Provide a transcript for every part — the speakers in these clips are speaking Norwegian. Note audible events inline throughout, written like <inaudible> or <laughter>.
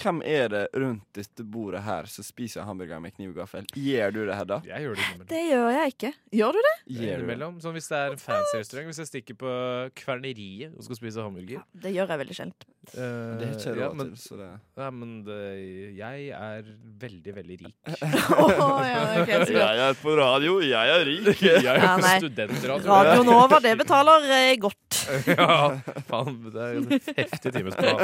hvem er det rundt dette bordet her som spiser hamburger med kniv og gaffel? Gjør du det, Hedda? Jeg gjør det innimellom. Det gjør jeg ikke. Gjør du det? Innimellom. Sånn hvis det er en fancy restaurant. Hvis jeg stikker på Kverneriet og skal spise hamburger. Det gjør jeg veldig sjelden. Uh, Det er ikke ja, men, til, så det ja, men det, jeg er veldig, veldig rik. <laughs> Åh, ja, okay, <laughs> jeg er på radio, jeg er rik. <laughs> Jeg er Ja, nei. studentradio. Radio Nova, det betaler eh, godt. ja, faen, det er en heftig timesplan.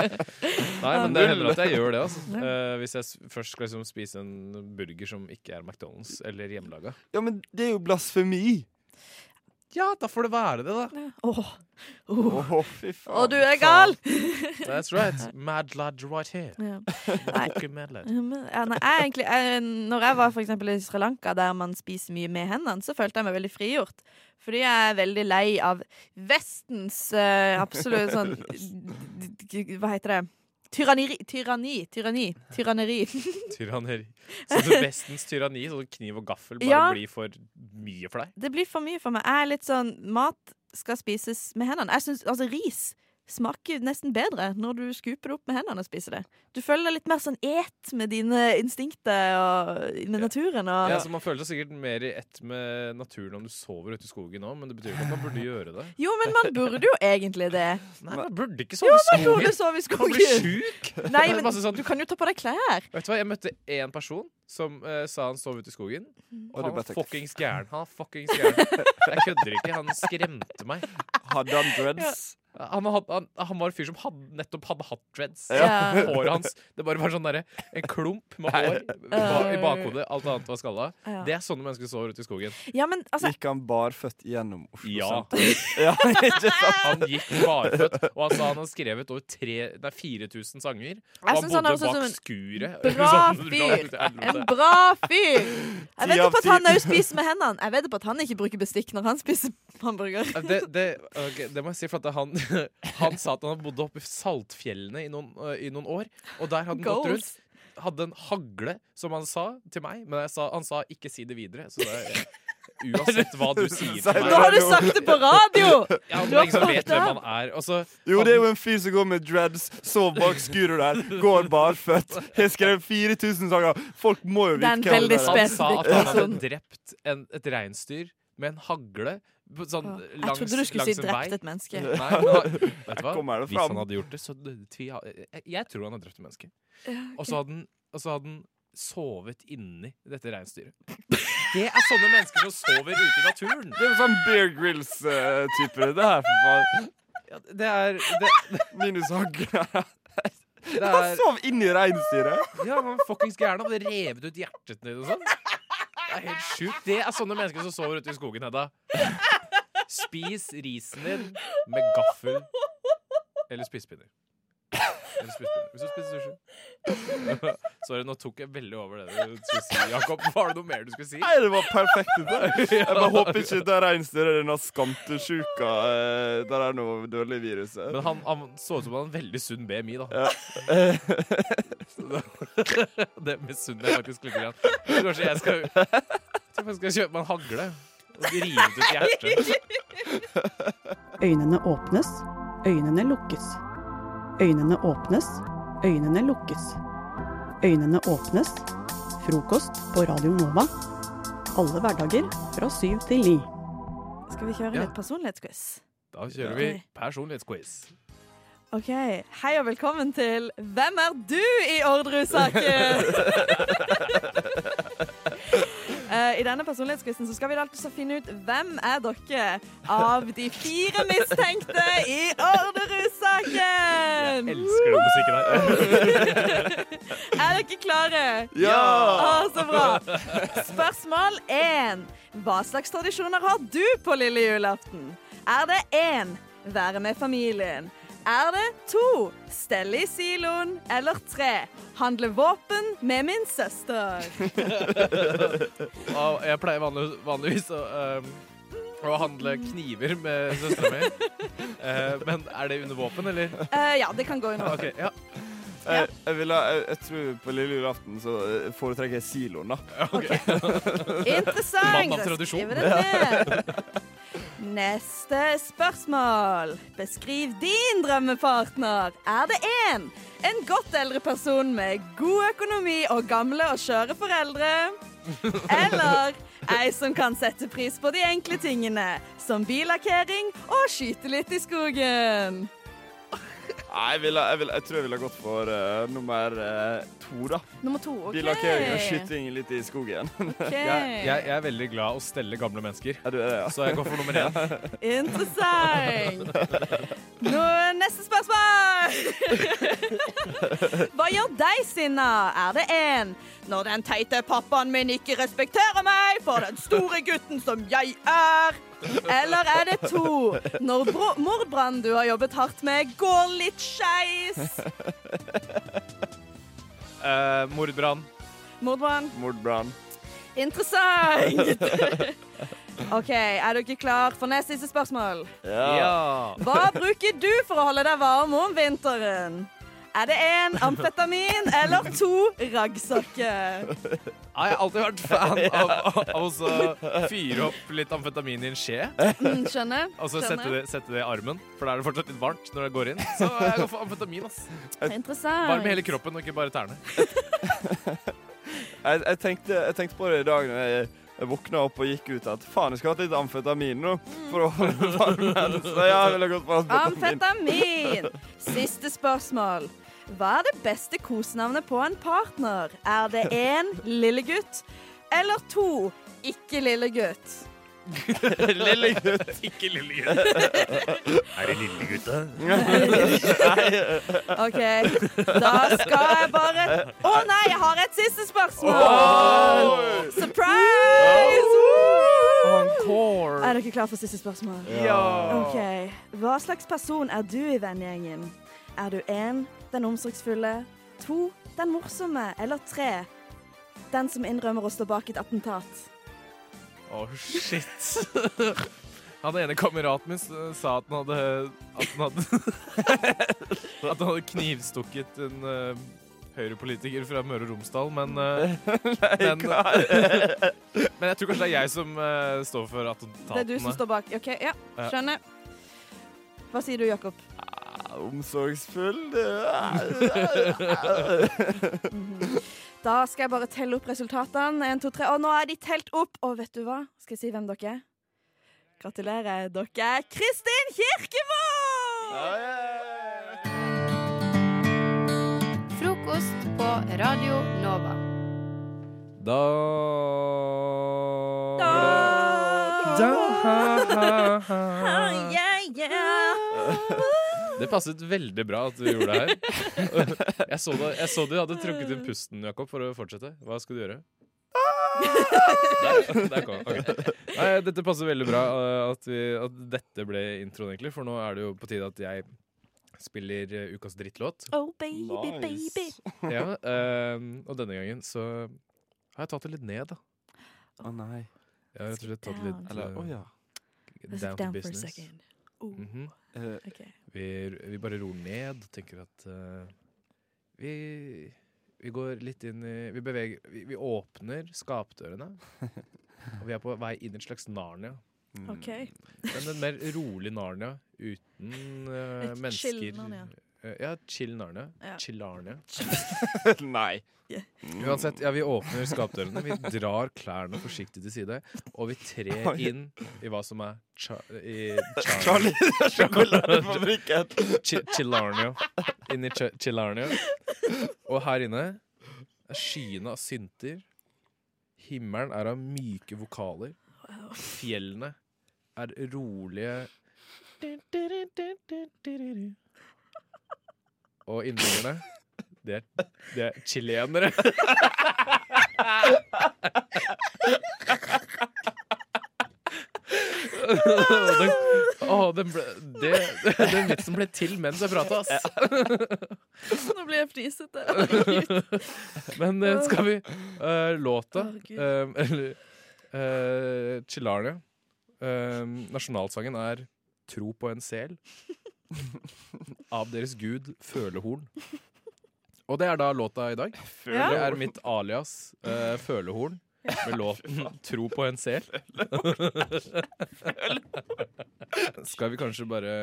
Nei, men det hender at jeg gjør det. Altså. <laughs> Uh, hvis jeg først skal liksom spise en burger som ikke er McDonald's eller hjemmelaga. Ja, men det er jo blasfemi. Ja, da får det være det, da. Åh, oh. åh. fy faen. Og du er gal! That's right. Mad lad right here. Ja. Nei. Mad lad. Ja, nei, jeg, egentlig, jeg, når jeg var for eksempel i Sri Lanka, der man spiser mye med hendene, så følte jeg meg veldig frigjort. Fordi jeg er veldig lei av Vestens uh, absolutt sånn Hva heter det? Tyranni. Tyranni. Tyranni. Tyranneri. <laughs> Tyranneri. <laughs> Sånn det Vestens tyranni, sånn kniv og gaffel, bare Ja. blir for mye for deg? Det blir for mye for meg. Jeg er litt sånn Mat skal spises med hendene. Jeg synes, altså Ris smaker nesten bedre når du skuper det opp med hendene og spiser det. Du føler deg litt mer sånn et med dine instinkter og med naturen. Og, Ja, så Man føler seg sikkert mer i ett med naturen om du sover ute i skogen òg, men det betyr ikke at man burde gjøre det. Jo, men man burde jo egentlig det. <laughs> Nei, Man burde ikke sove i Man burde sove i skogen. Man blir sjuk! <laughs> Nei, <laughs> men sånn- du kan jo ta på deg klær. Vet du hva, Jeg møtte én person som uh, sa han sov ute i skogen. Og Og han var fuckings gæren. Han fuckings gæren. Jeg kødder ikke. Han skremte meg. Hadde han dreads? Han, had, han, han var en fyr som had, nettopp hadde hatt dreads. Ja. <laughs> Håret hans Det bare var sånn der, En klump med hår ba- i bakhodet. Alt annet var skalla. Ja. Det er sånne mennesker som står ute i skogen. Ja, men altså Gikk han barføtt gjennom Oslo Ja. sentrum? <laughs> ja, ikke sant? Han gikk barføtt, og han sa han hadde skrevet over tre, nei, 4000 sanger. Og han bodde han bak en skuret. bra <laughs> Sånn, fyr. En bra fyr! Jeg vet vedder på at han òg spiser med hendene. Jeg vedder på at han ikke bruker bestikk når han spiser hamburger. Det, det, okay, det må jeg si, for at han, <laughs> han sa at han hadde bodd oppe i Saltfjellene i noen, uh, i noen år. Og der hadde han gått rundt. Hadde en hagle, som han sa til meg. Men jeg sa, han sa 'ikke si det videre'. Så det, <laughs> uansett hva du sier til Nå har du sagt det på radio! <laughs> ja, Du har er som vet hvem han er. Også, Jo, det er jo en fyr som går med dreads, sover bak skuret der, går barføtt. Har skrevet 4000 sanger. Folk må jo er vite hvem det er. Han sa at han hadde drept en, et reinsdyr med en hagle. På langs, Jeg trodde du skulle si drept et menneske. Nei, men <laughs> vet du hva? Hvis han hadde gjort det, så tvi, jeg, jeg tror han har drept et menneske. Og så hadde han, og så hadde han sovet inni dette reinsdyret. Det er sånne mennesker som sover ute i naturen. Det er sånn Bear Grills-type, det her, for faen. Ja, det er det, Minus hagle. Han <laughs> sov inni reinsdyret. Ja, han var fuckings gæren. Han hadde revet ut hjertet ditt og sånn. Det er helt sjukt. Det er sånne mennesker som sover ute i skogen, Hedda. Spis risen din med gaffel eller spisepinner. Eller spisepinner. Hvis du spiser sushi. <laughs> Sorry, nå tok jeg veldig over det du skulle si. Jakob, var det noe mer du skulle si? Nei, det var perfekt. Det. <laughs> Jeg bare håper ikke det er denne skantesjuka eh, der er noe dødelig virus. Men han, han så ut som han hadde en veldig sunn BMI, da. Ja. <laughs> Det med det misunner jeg faktisk litt. Kanskje jeg skal, jeg skal kjøpe meg en hagle og rive ut hjertet. Øynene åpnes, øynene lukkes. Øynene åpnes, øynene lukkes. Øynene åpnes. Frokost på Radio Nova. Alle hverdager fra syv til ni. Skal vi kjøre Ja. litt personlighetsquiz? Da kjører vi personlighetsquiz. OK. Hei og velkommen til Hvem er du i Orderud-saken? <laughs> Eh, I denne personlighetsquizen skal vi altså finne ut hvem er dere av de fire mistenkte i Orderud-saken. Jeg Elsker den musikken her. <laughs> Er dere klare? Ja! Å, så bra. Spørsmål én. Hva slags tradisjoner har du på lille julaften? Er det én være med familien? Er det to stelle i siloen? Eller tre handle våpen med min søster? Og jeg pleier vanlig, vanligvis å, um, å handle kniver med søstera mi. Uh, <laughs> men er det under våpen, eller? Uh, ja, det kan gå under. våpen. Ok, ja. Jeg, jeg, vil ha, jeg, jeg tror på lille julaften så eh, foretrekker jeg siloen, da. <laughs> Interessant. Da skriver det ned. Neste spørsmål. Beskriv din drømmepartner. Er det én en godt eldre person med god økonomi og gamle og skjøre foreldre? Eller ei som kan sette pris på de enkle tingene, som billakkering og skyte litt i skogen? Nei, jeg, vil jeg, vil, jeg tror jeg ville gått for uh, nummer uh, to, da. Nummer to. OK. Billakkering og skyting litt i skogen. <laughs> Ok. Jeg, jeg, er veldig glad å stelle gamle mennesker, Ja, du er det, ja. så jeg går for nummer én. <laughs> Interessant. Nå, neste spørsmål. Hva gjør deg sinna? Er det én når den teite pappaen min ikke respekterer meg for den store gutten som jeg er? Eller er det to når mordbrannen du har jobbet hardt med, går litt skeis? Uh, <laughs> mordbrann. Mordbrann. Mordbrann. Interessant. <laughs> OK, er dere klar for neste siste spørsmål? Ja. Hva bruker du for å holde deg varm om vinteren? Er det én amfetamin eller to raggsokker? Jeg har alltid vært fan <laughs> av, av å fyre opp litt amfetamin i en skje. Mm, skjønner. Og så sette det, sette det i armen, for da er det fortsatt litt varmt når det går inn. Så jeg går for amfetamin. ass Interessant. Varm i hele kroppen, og ikke bare tærne. <laughs> Jeg, jeg, tenkte, jeg tenkte på det i dag når jeg, jeg våkna opp og gikk ut, at faen, jeg skulle hatt litt amfetamin nå. For å holde varmen. Så jeg ville gått for amfetamin. Amfetamin. Siste spørsmål. Hva er det beste kosenavnet på en partner? Er det én lillegutt eller to ikke lillegutt? <laughs> Lille gutt. Ikke lille gutt. <laughs> Er det lille da? OK, da skal jeg bare Å nei, jeg har et siste spørsmål! Surprise! Woo! Encore. Er dere klare for siste spørsmål? Ja. Ok, Hva slags person er du i vennegjengen? Er du én, den omsorgsfulle, to, den morsomme, eller tre, den som innrømmer å stå bak et attentat? Å, shit. <laughs> Han ene kameraten min sa at han hadde At han hadde, <laughs> at han hadde knivstukket en uh, Høyre-politiker fra Møre og Romsdal, men uh, men, <laughs> men jeg tror kanskje det er jeg som uh, står for attentatene. Det er du som står bak. Ok, ja, Ja. skjønner. Hva sier du, Jakob? Omsorgsfull Mhm. Da skal jeg bare telle opp resultatene. En, to, tre. Og nå er de telt opp. Og vet du hva? Skal jeg si hvem dere er? Gratulerer. Dere er Kristin Kirkemo! Frokost på Radio Nova. Da Da Da Ha, ha, ha Ha, yeah, yeah. Det passet veldig bra at du gjorde det her. Jeg så, da, jeg så du hadde trukket inn pusten, Jakob, for å fortsette. Hva skal du gjøre? Der, der kom okay. Nei, dette passer veldig bra uh, at, vi, at dette ble introen, egentlig. For nå er det jo på tide at jeg spiller uh, ukas drittlåt. Oh, baby, baby. Ja, øh, og denne gangen så har jeg tatt det litt ned, da. Å nei. Jeg har rett og slett tatt det litt Eller, uh, ja. Down to down for a business. Second. Mm -hmm. Eh, okay. Vi, vi bare roer ned og tenker at eh, vi, vi går litt inn i Vi beveger Vi, vi åpner skapdørene. <laughs> Og vi er på vei inn i et slags Narnia. mm. Okay. Men en mer rolig Narnia uten eh, Et mennesker. chill Narnia. Eh, ja, chill Narnia. Ja. Chill Arnia. <laughs> Nei. Uansett, ja, vi åpner skapdørene, vi drar klærne forsiktig til side, og vi trer inn i hva som er cha i Charlie. Sjokoladefabrikken. <laughs> Chi- Chillarnia. Inn i Ch Chillarnia. Og her inne er skyene av synter. Himmelen er av myke vokaler. Fjellene er rolige Og innbyggerne, det er, det er chilenere. den, å, den, ble, det, den vitsen ble til mens jeg prata, ass. Nå blir jeg frisete. Men eh, skal vi uh, Låta eh, Eller uh, Chilarnia. Eh, nasjonalsangen er 'Tro på en sel' av deres gud Følehorn. Og det er da låta i dag. Ja. Det er mitt alias eh, Følehorn med låten <laughs> 'Tro på en sel'. Skal vi kanskje bare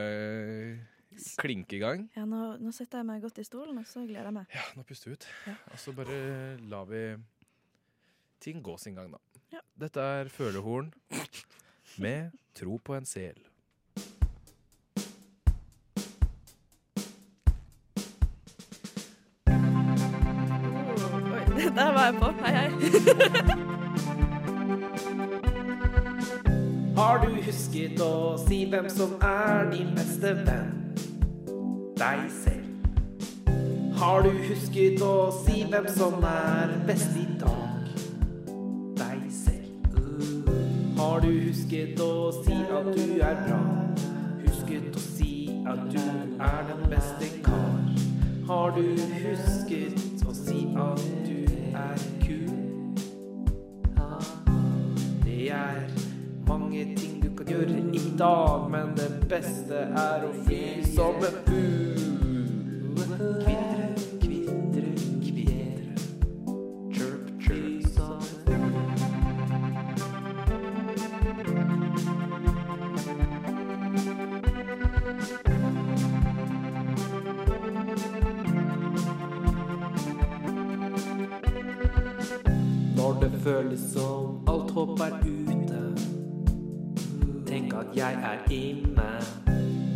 klinke i gang? Ja, nå, nå sitter jeg meg godt i stolen, og så gleder jeg meg. Ja, nå puster vi ut. Ja. Og så bare lar vi ting gå sin gang, da. Ja. Dette er Følehorn med 'Tro på en sel'. Der var jeg på. Hei, hei. <laughs> Har du husket å si hvem som er din beste venn? Deg selv. Har du husket å si hvem som er best i dag? Deg selv. Har du husket å si at du er bra? Husket å si at du er den beste kar? Har du husket å si at er mange ting du kan gjøre i dag, men det beste er å fly som en fugl. Kvitre, kvitre, kvitre. Chirp, chirp. som en Når det føles som alt håp er ute. Er inne.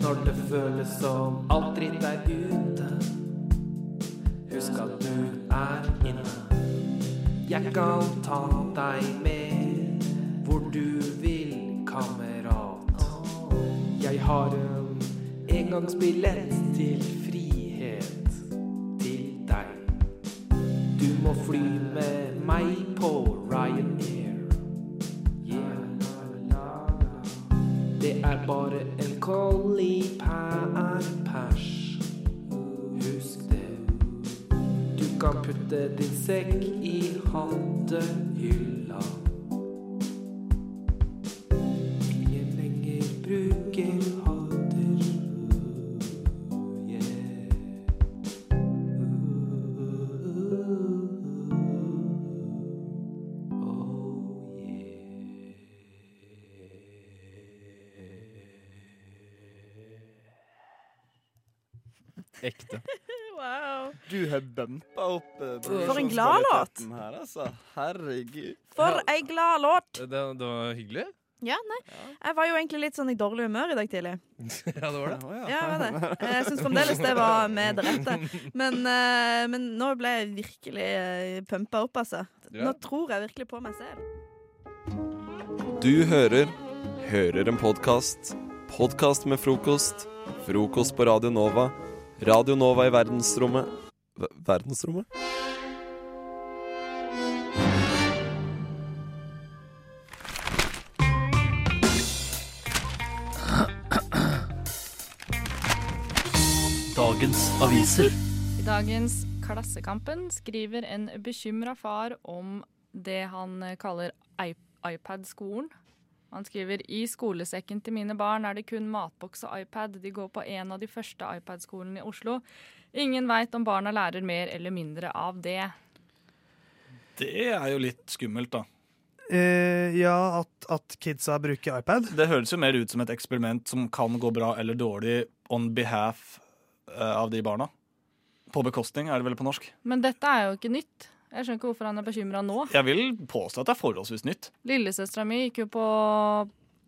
Når det føles som alt dritt er ute. Husk at du er inne. Jeg kan ta deg med hvor du vil, kamerat. Jeg har en engangsbillett til sekk i hattehylla. Du har bumpa opp eh, For en glad låt. her, altså. Herregud. For ei glad låt. Det, det var hyggelig. Ja, nei. Jeg var jo egentlig litt sånn i dårlig humør i dag tidlig. <laughs> Ja, det var det. Ja. Ja, jeg var det. Jeg syns fremdeles det var med det rette. Men, eh, men nå ble jeg virkelig uh, pumpa opp, altså. Nå tror jeg virkelig på meg selv. Du hører Hører en podkast. Podkast med frokost. Frokost på Radio Nova. Radio Nova i verdensrommet Ver- Verdensrommet? Dagens aviser. I dagens Klassekampen skriver en bekymra far om det han kaller iPad-skolen. Han skriver i skolesekken til mine barn er det kun matboks og iPad. De går på en av de første iPad-skolene i Oslo. Ingen veit om barna lærer mer eller mindre av det. Det er jo litt skummelt, da. Eh, ja, at, at kidsa bruker iPad. Det høres jo mer ut som et eksperiment som kan gå bra eller dårlig on behalf uh, av de barna. På bekostning, er det vel på norsk. Men dette er jo ikke nytt. Jeg skjønner ikke hvorfor han er bekymra nå. Jeg vil påstå at det er forholdsvis nytt. Lillesøstera mi gikk jo på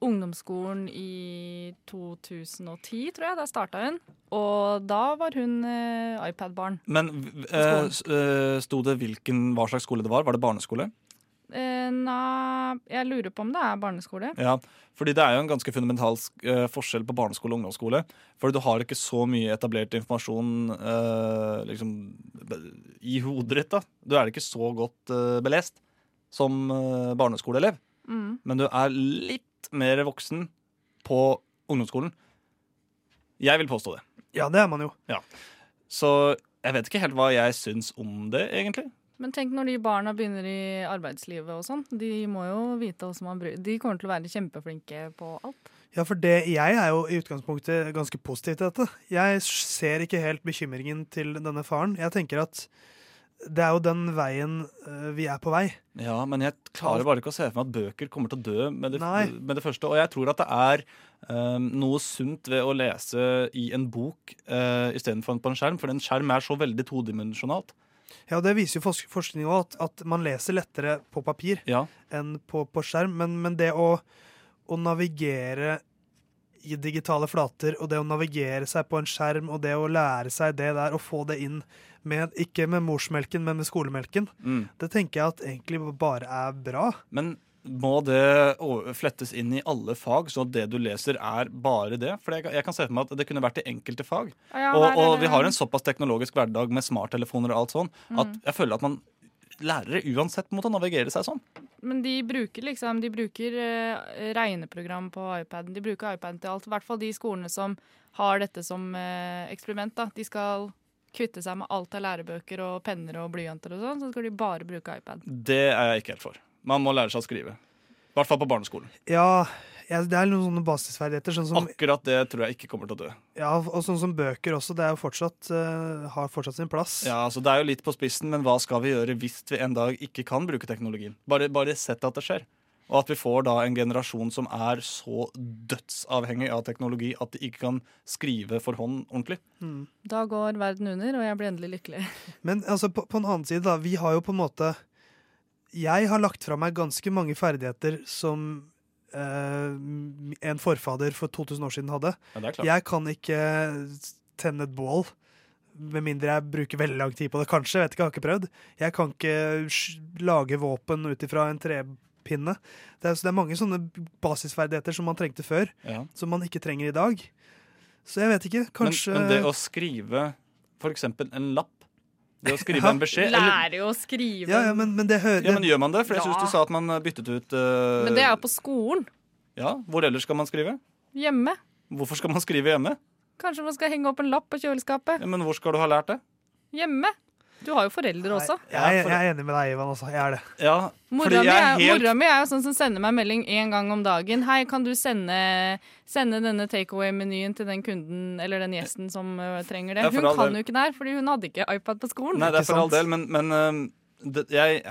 ungdomsskolen i 2010, tror jeg. Da starta hun. Og da var hun uh, iPad-barn. Men uh, sto det hvilken, hva slags skole det var? Var det barneskole? Uh, Nei, jeg lurer på om det er barneskole. Ja, fordi det er jo en ganske fundamental uh, forskjell på barneskole og ungdomsskole. For du har ikke så mye etablert informasjon uh, liksom, i hodet ditt. da. Du er ikke så godt belest som barneskoleelev. Mm. Men du er litt mer voksen på ungdomsskolen. Jeg vil påstå det. Ja, det er man jo. Ja. Så jeg vet ikke helt hva jeg syns om det, egentlig. Men tenk når de barna begynner i arbeidslivet og sånn. De må jo vite hvordan man bruker De kommer til å være kjempeflinke på alt. Ja, for det, jeg er jo i utgangspunktet ganske positiv til dette. Jeg ser ikke helt bekymringen til denne faren. Jeg tenker at det er jo den veien eh, vi er på vei. Ja, men jeg klarer bare ikke å se for meg at bøker kommer til å dø med det, med det første. Og jeg tror at det er um, noe sunt ved å lese i en bok uh, istedenfor på en skjerm, for en skjerm er så veldig todimensjonalt. Ja, det viser jo forsk forskning òg, at, at man leser lettere på papir Ja. enn på, på skjerm. Men, men det å, å navigere i digitale flater, og det å navigere seg på en skjerm, og det å lære seg det der, og få det inn med, ikke med morsmelken, men med skolemelken, Mm. det tenker jeg at egentlig bare er bra. Men må det flettes inn i alle fag, så det du leser er bare det? For jeg, kan- se for meg at det kunne vært i enkelte fag. Ja, og, og vi har en såpass teknologisk hverdag med smarttelefoner og alt sånn, at Mm. jeg føler at man lærere uansett måtte navigere seg sånn. Men de bruker liksom De bruker eh, regneprogram på iPaden. De bruker iPaden til alt. I hvert fall de skolene som har dette som eh, eksperiment. da. De skal kvitte seg med alt av lærebøker og penner og blyanter og sånn, så skal de bare bruke iPad. Det er jeg ikke helt for. Man må lære seg å skrive. I hvert fall på barneskolen. Ja, ja, det er noen sånne basisferdigheter. Sånn som, Akkurat det tror jeg ikke kommer til å dø. ja, og sånn som bøker også. Det er jo fortsatt, uh, har fortsatt sin plass. Ja, altså Det er jo litt på spissen, men hva skal vi gjøre hvis vi en dag ikke kan bruke teknologien? Bare, bare sett at det skjer. Og at vi får da en generasjon som er så dødsavhengig av teknologi at de ikke kan skrive for hånd ordentlig. Mm. Da går verden under, og jeg blir endelig lykkelig. <laughs> Men altså, på, på en annen side, da. Vi har jo på en måte Jeg har lagt fra meg ganske mange ferdigheter som eh, en forfader for 2000 år siden hadde. Ja, det er klart. Jeg kan ikke tenne et bål. Med mindre jeg bruker veldig lang tid på det, kanskje. Jeg vet ikke, jeg har ikke prøvd. Jeg kan ikke lage våpen ut ifra en trepinne. Det er, så det er mange sånne basisferdigheter som man trengte før, Ja. som man ikke trenger i dag. Så jeg vet ikke. Kanskje Men, men det å skrive eksempel en lapp Det å skrive Ja. en beskjed Lære å skrive. Ja, ja, men, men det hører ja, men Gjør man det? For jeg syns du sa at man byttet ut uh... Men det er jo på skolen. Ja, Hvor ellers skal man skrive? Hjemme. Hvorfor skal man skrive hjemme? Kanskje man skal henge opp en lapp på kjøleskapet. Ja, men hvor skal du ha lært det? Hjemme. Du har jo foreldre også. Jeg, jeg er enig med deg, Ivan. Også. Jeg er det. Ja, Mora mi, er, mora mi er jo sånn som sender meg melding én gang om dagen. 'Hei, kan du sende, sende denne takeaway-menyen til den kunden eller den gjesten som ø, trenger det?' Ja, hun kan del. jo ikke det her, fordi hun hadde ikke iPad på skolen. Nei, det er for all del, men, men uh, det, jeg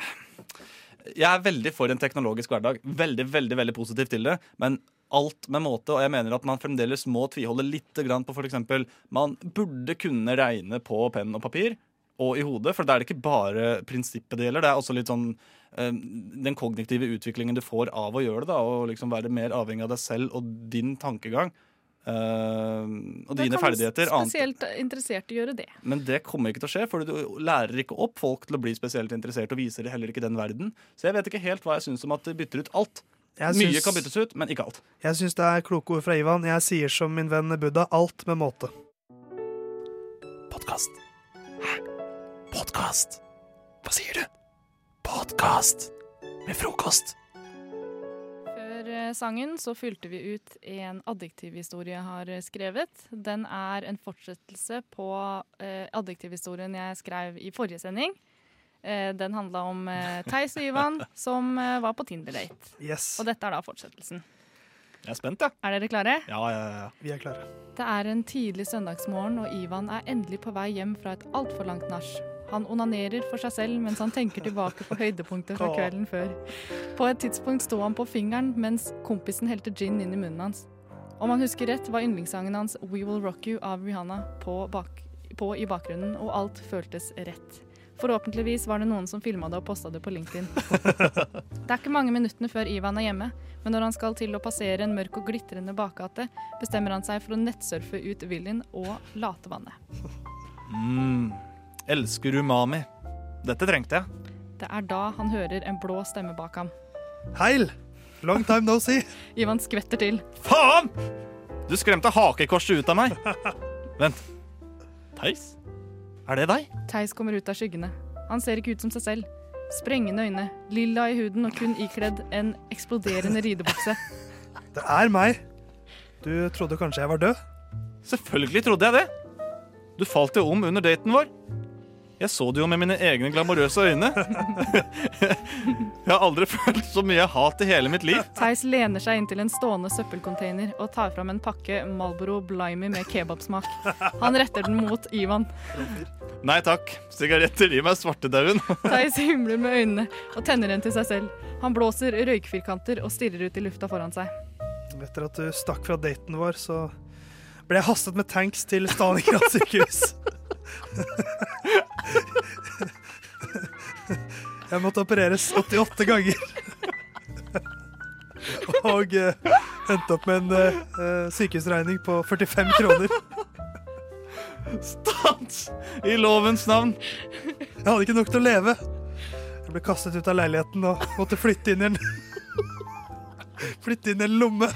Jeg er veldig for en teknologisk hverdag. Veldig, veldig, veldig positiv til det. Men alt med måte, og jeg mener at man fremdeles må tviholde litt grann på f.eks. Man burde kunne regne på penn og papir og i hodet, for da er det ikke bare prinsippet det gjelder. Det er også litt sånn den kognitive utviklingen du får av å gjøre det, da, og liksom være mer avhengig av deg selv og din tankegang. øhm, og det dine kan ferdigheter. annet- Spesielt interessert i å gjøre det. men det kommer ikke til å skje, for du lærer ikke opp folk til å bli spesielt interessert, og viser heller ikke den verden. Så jeg vet ikke helt hva jeg syns om at de bytter ut alt. Jeg Mye syns- kan byttes ut, men ikke alt. Jeg syns det er kloke ord fra Ivan. Jeg sier som min venn Buddha, alt med måte. Podkast. Hæ? Podkast? Hva sier du? Podkast med frokost. Før eh, sangen så fylte vi ut en adjektivhistorie jeg har eh, skrevet. Den er en fortsettelse på eh, adjektivhistorien jeg skrev i forrige sending. Eh, den handla om eh, Theis og Ivan <laughs> som eh, var på Tinder-date. Yes. Og dette er da fortsettelsen. Jeg er spent, jeg. Er dere klare? Ja, ja, ja. Vi er klare. Det er en tidlig søndagsmorgen, og Ivan er endelig på vei hjem fra et altfor langt nach. Han onanerer for seg selv mens han tenker tilbake på høydepunktet fra kvelden før. På et tidspunkt sto han på fingeren mens kompisen helte gin inn i munnen hans. Om han husker rett, var yndlingssangen hans We Will Rock You av Rihanna på, bak på i bakgrunnen, og alt føltes rett. Forhåpentligvis var det noen som filma det og posta det på LinkedIn. <laughs> Det er ikke mange minuttene før Ivan er hjemme, men når han skal til å passere en mørk og glitrende bakgate, bestemmer han seg for å nettsurfe ut Villien og latevannet. Mm. Elsker umami. Dette trengte jeg. Det er da han hører en blå stemme bak ham. Heil! Long time no see. <laughs> Ivan skvetter til. Faen! Du skremte hakekorset ut av meg. Vent. Theis? Er det deg? Theis kommer ut av skyggene. Han ser ikke ut som seg selv. Sprengende øyne, lilla i huden og kun ikledd en eksploderende ridebukse. <laughs> Det er meg. Du trodde kanskje jeg var død? Selvfølgelig trodde jeg det. Du falt jo om under daten vår. Jeg så det jo med mine egne glamorøse øyne. <laughs> Jeg har aldri følt så mye hat i hele mitt liv. Theis lener seg inntil en stående søppelcontainer og tar fram en pakke Malboro Blimey med kebabsmak. Han retter den mot Ivan. Nei takk, sigaretter gir meg svartedauden. <laughs> Theis himler med øynene og tenner en til seg selv. Han blåser røykfirkanter og stirrer ut i lufta foran seg. Etter at du stakk fra daten vår, så ble jeg hastet med tanks til Stalingrad sykehus. <laughs> Jeg måtte opereres 88 ganger. Og eh, endte opp med en eh, sykehusregning på 45 kroner. Stans! I lovens navn. Jeg hadde ikke nok til å leve. Jeg ble kastet ut av leiligheten og måtte flytte inn i en Flytte inn i en lomme.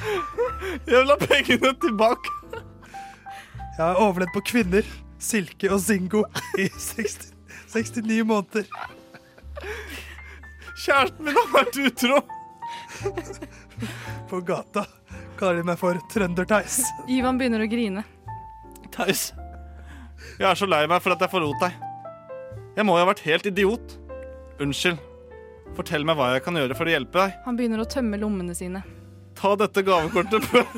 Jeg vil ha pengene tilbake. Jeg har overlevd på kvinner, silke og zingo i 60, 69 måneder. Kjæresten min har vært utro. På gata kaller de meg for Trønder-Theis. Ivan begynner å grine. Theis, jeg er så lei meg for at jeg forlot deg. Jeg må jo ha vært helt idiot. Unnskyld. Fortell meg hva jeg kan gjøre for å hjelpe deg. Han begynner å tømme lommene sine. Ta dette gavekortet på <laughs>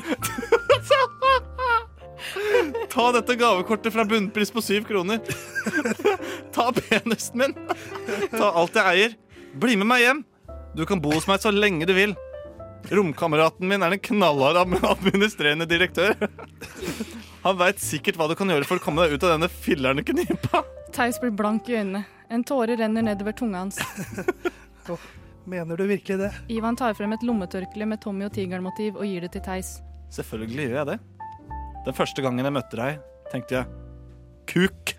Ta dette gavekortet fra bunnpris på syv kroner. Ta penisen min. Ta alt jeg eier. Bli med meg hjem. Du kan bo hos meg så lenge du vil. Romkameraten min er en knallhard administrerende direktør. Han veit sikkert hva du kan gjøre for å komme deg ut av denne fillerne knipa. Theis blir blank i øynene. En tåre renner nedover tunga hans. Mener du virkelig det? Ivan tar frem et lommetørkle med Tommy og tigeren-motiv og gir det til Theis. Selvfølgelig gjør jeg det. Den første gangen jeg møtte deg, tenkte jeg kuk.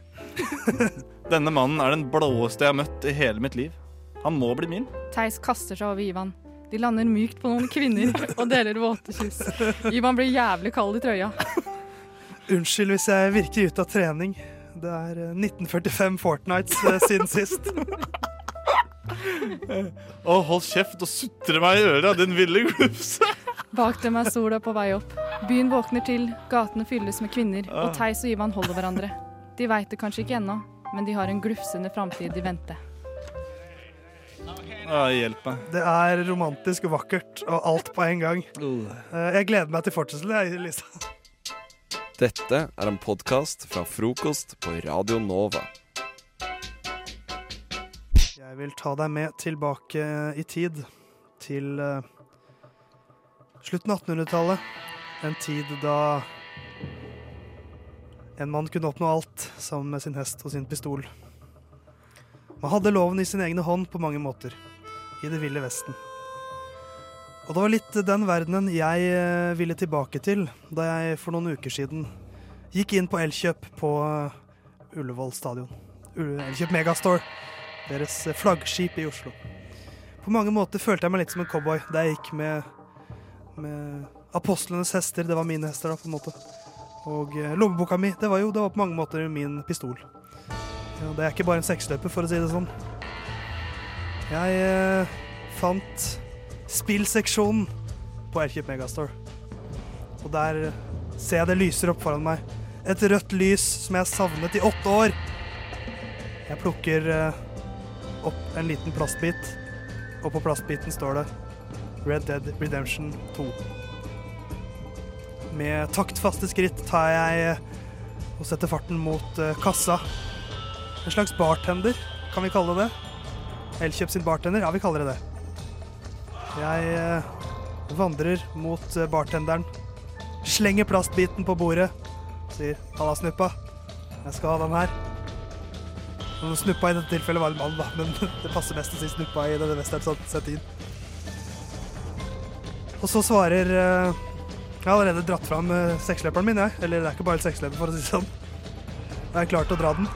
<laughs> Denne mannen er den blåeste jeg har møtt i hele mitt liv. Han må bli min. Theis kaster seg over Ivan. De lander mykt på noen kvinner <laughs> og deler våte kyss. Ivan blir jævlig kald i trøya. Unnskyld hvis jeg virker ute av trening. Det er eh, 1945 Fortnights eh, siden sist. <laughs> Å, hold kjeft og sutre meg i øret, din ville glufse. Bak dem er sola på vei opp. Byen våkner til, gatene fylles med kvinner, og Theis og Ivan holder hverandre. De veit det kanskje ikke ennå, men de har en glufsende framtid i vente. Ja, hjelp meg. Det er romantisk og vakkert, og alt på en gang. Eh, Jeg gleder meg til fortsettelsen, jeg, Lisa. Dette er en podkast fra frokost på Radio Nova. Jeg vil ta deg med tilbake i tid, til eh, slutten av 1800-tallet. En tid da en mann kunne oppnå alt sammen med sin hest og sin pistol. Man hadde loven i sin egne hånd på mange måter, i det ville Vesten. Og det var litt den verdenen jeg eh, ville tilbake til da jeg for noen uker siden gikk inn på Elkjøp på eh, Ullevål stadion. Elkjøp Megastore, deres eh, flaggskip i Oslo. På mange måter følte jeg meg litt som en cowboy da jeg gikk med, med apostlenes hester. Det var mine hester, da, på en måte. Og lommeboka mi, det var jo det var på mange måter min pistol. Ja, det er ikke bare en seksløper, for å si det sånn. Jeg eh, fant spillseksjonen på Elkjøp Megastore. Og der eh, ser jeg det lyser opp foran meg. Et rødt lys som jeg savnet i åtte år. Jeg plukker eh, opp en liten plastbit, og på plastbiten står det Red Dead Redemption 2. Med taktfaste skritt tar jeg eh, og setter farten mot eh, kassa. En slags bartender, kan vi kalle det. Elkjøp sin bartender, ja, vi kaller det det. Jeg eh, vandrer mot eh, bartenderen, slenger plastbiten på bordet, sier 'halla, snuppa', jeg skal ha den her'. Snuppa i dette tilfellet var en mann, da, men <laughs> det passer best å si snuppa i denne western-setingen. Og så svarer eh, Jeg har allerede dratt fram seksløperen min, jeg. Eller det er ikke bare en seksløper, for å si det sånn. Jeg er klar til å dra den.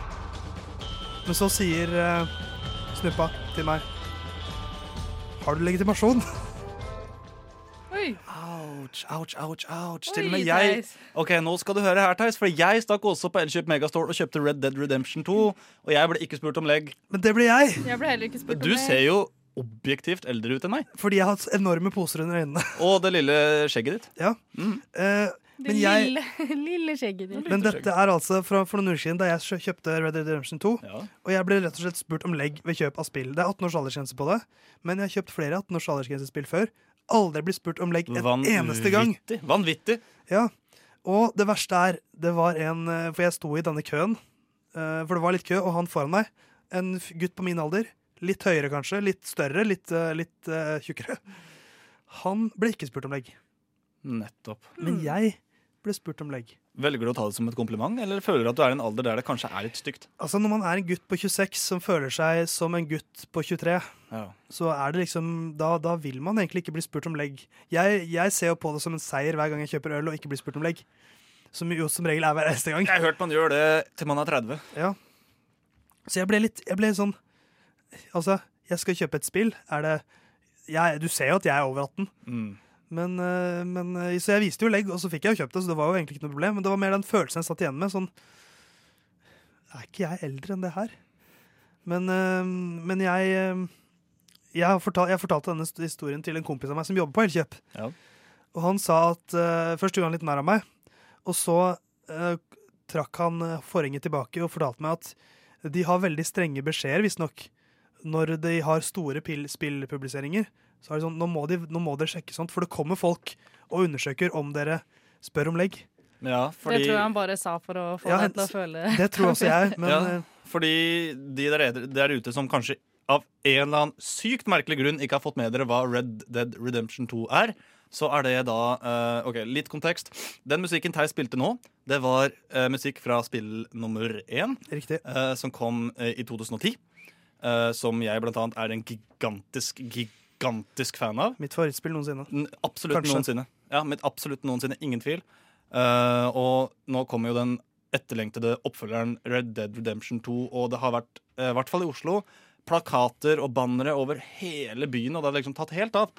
Men så sier Snuppa til meg Har du legitimasjon? Oi. Ouch, ouch, ouch, ouch. Oi, Til og med jeg Theis. Ok, nå skal du høre her, Theis. For jeg stakk også på Elkjøp Megastore og kjøpte Red Dead Redemption 2. Og jeg ble ikke spurt om legg. Men det ble jeg! Jeg ble heller ikke spurt Du om Du ser jo objektivt eldre ut enn meg. Fordi jeg har hatt enorme poser under øynene. Og det lille skjegget ditt. Ja. Mm. Eh, Det Men jeg- lille, <laughs> lille skjegget ditt. Men dette er altså fra, for noen uker siden, da jeg kjøpte Red Dead Redemption 2. Og jeg ble rett og slett spurt om legg ved kjøp av spill. Det er 18 års aldersgrense på det, men jeg har kjøpt flere 18 års aldersgrensespill før. Aldri blitt spurt om legg en eneste gang. Vanvittig. Vanvittig. Ja. Og det verste er, det var en eh, For jeg sto i denne køen, eh, for det var litt kø, og han foran meg, en gutt på min alder, litt høyere kanskje, litt større, litt, eh, litt uh, tjukkere, han ble ikke spurt om legg. Nettopp. Men jeg ble spurt om legg. Velger du å ta det som et kompliment, eller føler du at du er i en alder der det kanskje er litt stygt? Altså Når man er en gutt på 26 som føler seg som en gutt på 23, Ja. så er det liksom da, da vil man egentlig ikke bli spurt om legg. Jeg, jeg ser jo på det som en seier hver gang jeg kjøper øl og ikke blir spurt om legg. Som jo som regel er hver eneste gang. Jeg har hørt man gjør det til man er 30. Ja. Så jeg ble litt Jeg ble sånn Altså, jeg skal kjøpe et spill. Er det jeg, Du ser jo at jeg er over 18. Mm. Men, øh, men øh, Så jeg viste jo legg, og så fikk jeg jo kjøpt det, så det var jo egentlig ikke noe problem. Men det var mer den følelsen jeg satt igjen med. Sånn Er ikke jeg eldre enn det her? Men, øh, men jeg jeg, har fortalt, jeg fortalte denne historien til en kompis av meg som jobber på Elkjøp. Ja. Og han sa at uh, Først gjorde han litt narr av meg, og så uh, trakk han forhenget tilbake og fortalte meg at de har veldig strenge beskjeder, visstnok. Når de har store spillpubliseringer, så er det sånn nå må, de, nå må dere sjekke sånt, for det kommer folk og undersøker om dere spør om legg. Ja, Det tror jeg han bare sa for å få Ja, deg til å føle det tror også jeg, <laughs> men ja, øh, fordi de der, der ute som kanskje av en eller annen sykt merkelig grunn ikke har fått med dere hva Red Dead Redemption 2 er, så er det da uh, OK, litt kontekst. Den musikken Theis spilte nå, det var uh, musikk fra spill nummer én, eh, som kom eh, i 2010. eh, som jeg blant annet er en gigantisk, gigantisk fan av. mitt favorittspill noensinne. N- Absolutt Kanskje. noensinne. Ja, mitt absolutt noensinne. Ingen tvil. Uh, og nå kommer jo den etterlengtede oppfølgeren Red Dead Redemption 2, og det har vært, eh, i hvert fall i Oslo, plakater og bannere over hele byen, og det har liksom tatt helt av.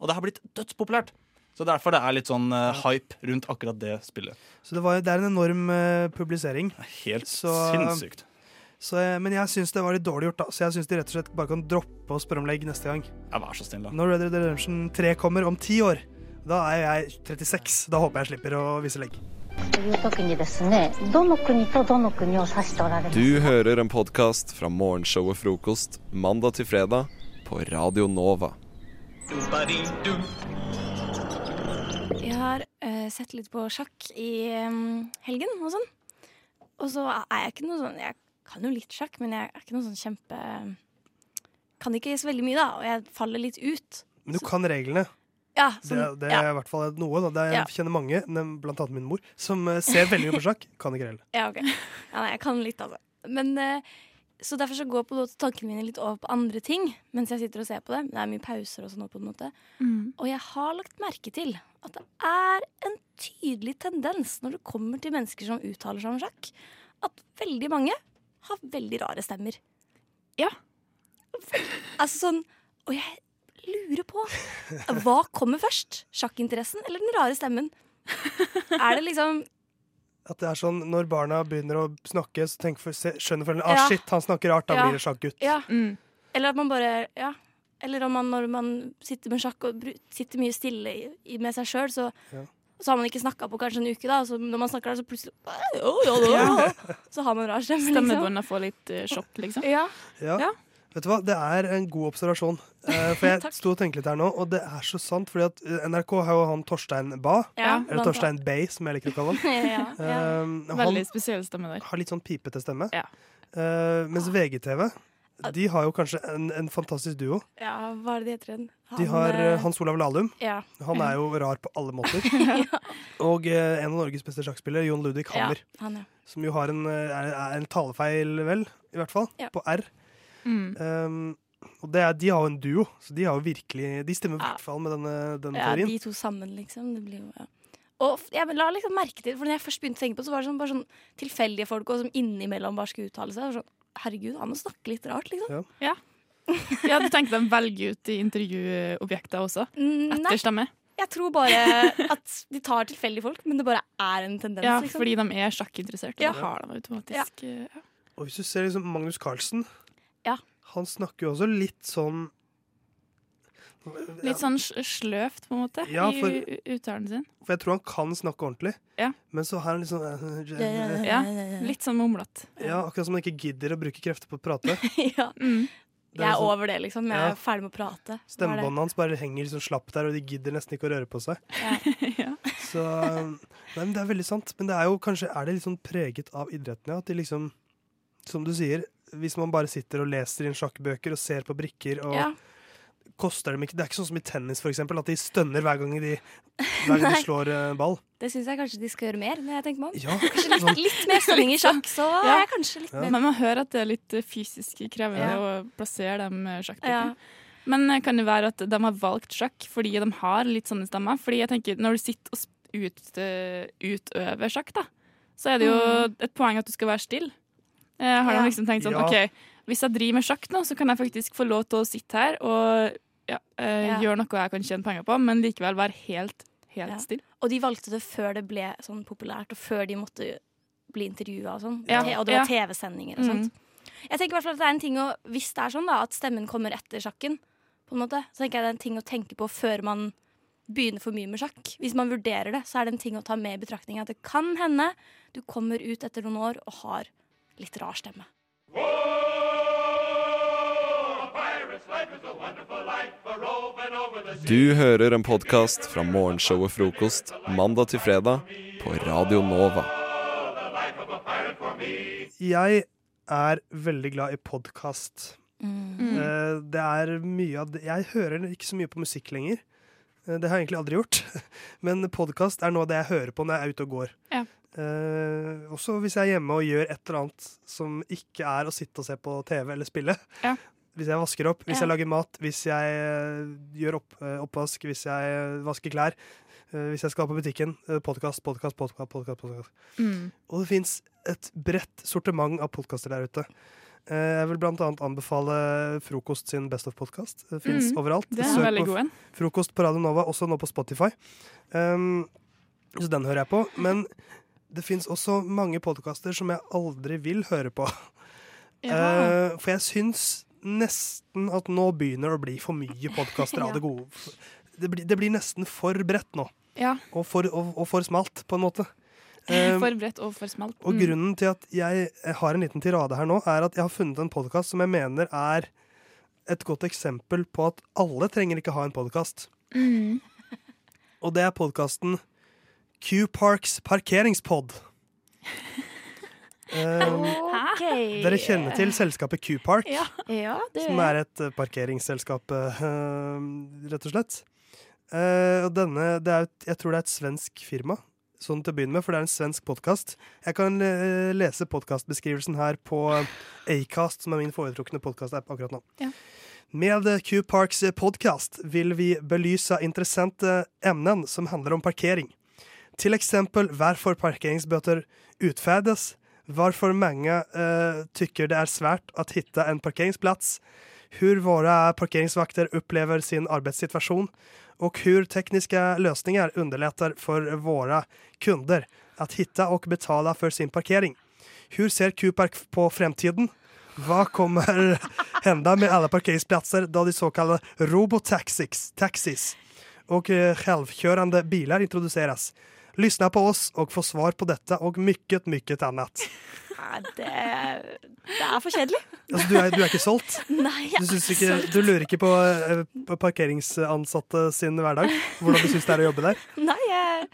Og det har blitt dødspopulært. Så derfor det er litt sånn uh, hype rundt akkurat det spillet. Så det, var, det er en enorm uh, publisering. Helt Så- sinnssykt. Så, eh, men jeg syns det var litt dårlig gjort, da. Så jeg syns de rett og slett bare kan droppe å spørre om legg neste gang. Ja, vær så snill da. Når Red Dead Redemption 3 kommer om ti år, da er jeg 36. Da håper jeg slipper å vise legg. Du hører en podkast fra morgenshow og Frokost mandag til fredag på Radio Nova. Jeg har uh, sett litt på sjakk i um, helgen og sånn. Og så er jeg ikke noe sånn Jeg kan jo litt sjakk, men jeg er ikke noe sånn kjempe Kan ikke så veldig mye, da. Og jeg faller litt ut. Men du kan reglene. Ja, Det, sånn, det ja. er i hvert fall noe. Da. Det er, Ja. jeg kjenner mange, blant annet min mor, som eh, ser veldig mye på sjakk. Kan ikke reglene. Ja, ok. Ja, nei, jeg kan litt, altså. Men, eh, så derfor så går på tankene mine litt over på andre ting mens jeg sitter og ser på det. Det er mye pauser og sånn. på en måte. Mm. Og jeg har lagt merke til at det er en tydelig tendens når det kommer til mennesker som uttaler seg om sjakk, at veldig mange har veldig rare stemmer. Ja. Altså sånn Og jeg lurer på Hva kommer først? Sjakkinteressen eller den rare stemmen? Er det liksom At det er sånn når barna begynner å snakke, så for, se, skjønner foreldrene ah, Ja. shit, han snakker rart, da Ja. blir det sjakkgutt. Ja. Mm. Eller at man bare Ja. Eller om man når man sitter med sjakk og sitter mye stille i, i, med seg sjøl, så, Ja. Så har man ikke snakka på kanskje en uke, da. Og så når man snakker der, så plutselig oh, <laughs> ja, ja, ja». Så har man rar stemme, liksom. Stemmebåndet får litt uh, sjokk, liksom. Ja. Ja. Ja. Vet du hva, Det er en god observasjon. Eh, for jeg <laughs> sto og tenkte litt her nå, og det er så sant. fordi at eh, NRK har jo han Torstein Ba, Ja, eller Torstein Bay, som jeg liker å kalle han. <laughs> ja, ja. Um, Veldig spesiell stemme der. har litt sånn pipete stemme. Ja. Uh, mens VGTV de har jo kanskje en, en fantastisk duo. ja, hva er det de heter igjen? De har eh, Hans Olav Lahlum. Ja. Han er jo rar på alle måter. <laughs> Og uh, en av Norges beste sjakkspillere, Jon Ludvig Hammer. Ja, han, ja. Som jo har en, eh, er, er en talefeil, vel, i hvert fall, Ja. på R. Mm. Um, og det er, de har jo en duo, så de har jo virkelig De stemmer i hvert fall med denne, denne ja, teorien. de to sammen, liksom. Det blir jo ja. Og jeg la liksom merke til For når jeg først begynte å tenke på det, så var det sånn, bare sånn tilfeldige folk og som innimellom bare skulle uttale seg. Sånn, Herregud, han må snakke litt rart, liksom. Ja. ja, du tenker de velger ut i intervjuobjekter også? Mm, Etter stemme? jeg tror bare at de tar tilfeldige folk, men det bare er en tendens. Ja, liksom. fordi de er sjakkinteressert, og Ja. da har de automatisk eh, ja. Og hvis du ser liksom Magnus Carlsen, Ja. han snakker jo også litt sånn Litt sånn sl- sløvt, på en måte, Ja, for- i uttalen sin. For jeg tror han kan snakke ordentlig, Ja. men så har han litt sånn Ja, litt sånn mumlete. Ja, akkurat som han ikke gidder å bruke krefter på å prate. <laughs> ja. Mm. Jeg er sånn- over det, liksom. Jeg Ja. er ferdig med å prate. Er? Stemmebåndet hans bare henger liksom slapp der, og de gidder nesten ikke å røre på seg. <laughs> Så Nei, men det er veldig sant. Men det er jo kanskje Er det litt sånn preget av idretten, ja? At de liksom Som du sier, hvis man bare sitter og leser inn sjakkbøker og ser på brikker og Ja. Koster dem ikke Det er ikke sånn som i tennis, for eksempel, at de stønner hver gang de, hver gang de <laughs> slår uh, ball. Det syns jeg kanskje de skal gjøre mer. Når jeg tenker meg om. Ja, <laughs> Kanskje litt, sånn- litt mer stønning i sjakk, så Ja. er jeg kanskje litt Ja. mer Men man hører at det er litt eh, fysisk krevende Ja. å plassere dem eh, Ja. Men kan det være at de har valgt sjakk fordi de har litt sånne stemmer? Fordi jeg tenker, når du sitter og ut, utøver sjakk, da, så er det jo Mm. et poeng at du skal være stille. Eh, har Ja. de liksom tenkt sånn Ja. OK, hvis jeg driver med sjakk nå, så kan jeg faktisk få lov til å sitte her og ja, eh, Ja. gjøre noe jeg kan tjene penger på, men likevel være helt, helt Ja. stille. Og de valgte det før det ble sånn populært, og før de måtte bli intervjua og sånn. Og det var TV-sendinger og Mm. Jeg tenker i hvert fall at det er en ting å, Hvis det er sånn da, at stemmen kommer etter sjakken, på en måte, så tenker jeg det er en ting å tenke på før man begynner for mye med sjakk. Hvis man vurderer det, så er det en ting å ta med i betraktning at det kan hende du kommer ut etter noen år og har litt rar stemme. Du hører en podkast fra morgenshow og Frokost mandag til fredag på Radio Nova. Jeg er veldig glad i podkast. Mm. Eh, Det er mye av det Jeg hører ikke så mye på musikk lenger. Eh, Det har jeg egentlig aldri gjort. <laughs> Men podkast er noe av det jeg hører på når jeg er ute og går. Ja. Eh, også hvis jeg er hjemme og gjør et eller annet som ikke er å sitte og se på TV eller spille. Ja. Hvis jeg vasker opp, hvis Ja. jeg lager mat, hvis jeg eh, gjør opp, eh, oppvask, hvis jeg eh, vasker klær, hvis jeg skal på butikken. Podkast, podkast, podkast. podkast. Mm. Og det fins et bredt sortiment av podkaster der ute. Jeg vil blant annet anbefale Frokost sin Best of-podkast. Det fins Mm, overalt. det er Søk veldig god en. Frokost på Radio Nova, også nå på Spotify. Um, så den hører jeg på. Men det fins også mange podkaster som jeg aldri vil høre på. Ja. Uh, for jeg syns nesten at nå begynner det å bli for mye podkaster av <laughs> det gode. Det blir, det blir nesten for bredt nå. Ja. Og for, og, og for smalt, på en måte. Um, <laughs> For bredt og for smalt. og Mm. grunnen til at jeg har en liten tirade her nå, er at jeg har funnet en podkast som jeg mener er et godt eksempel på at alle trenger ikke ha en podkast. Mm. Og det er podkasten Q-Parks parkeringspod. <laughs> Um, dere kjenner til selskapet Q-Park, Ja, ja som er et eh, parkeringsselskap, uh, rett og slett. Uh, og denne, det er, et- jeg tror det er et svensk firma, sånn til å begynne med, for det er en svensk podkast. Jeg kan uh, lese podkastbeskrivelsen her på Acast, som er min foretrukne podkast-app akkurat nå. Ja. Med Q-Parks podcast vil vi belyse interessante emner som handler om parkering. Til eksempel hvorfor parkeringsbøter utfärdas, varför mange eh, tycker det er svært å hitta en parkeringsplats, hur våre parkeringsvakter opplever sin arbeidssituasjon, og hur tekniske løsninger underlättar for våre kunder å hitta og betala for sin parkering. Hur ser Q-Park på fremtiden? Hva kommer <laughs> hända med alle parkeringsplatser da de så kallade robotaxis taxis selvkjørende biler introduceras? Lyssna på oss och få svar på detta och mycket, mycket annat. Ja, det, det er for kjedelig. Altså, du, er, du er ikke solgt? Nei, jeg Du, er ikke, solgt. du lurer ikke på, eh, på parkeringsansatte sin hverdag? Hvordan du syns det er å jobbe der? Nei, jeg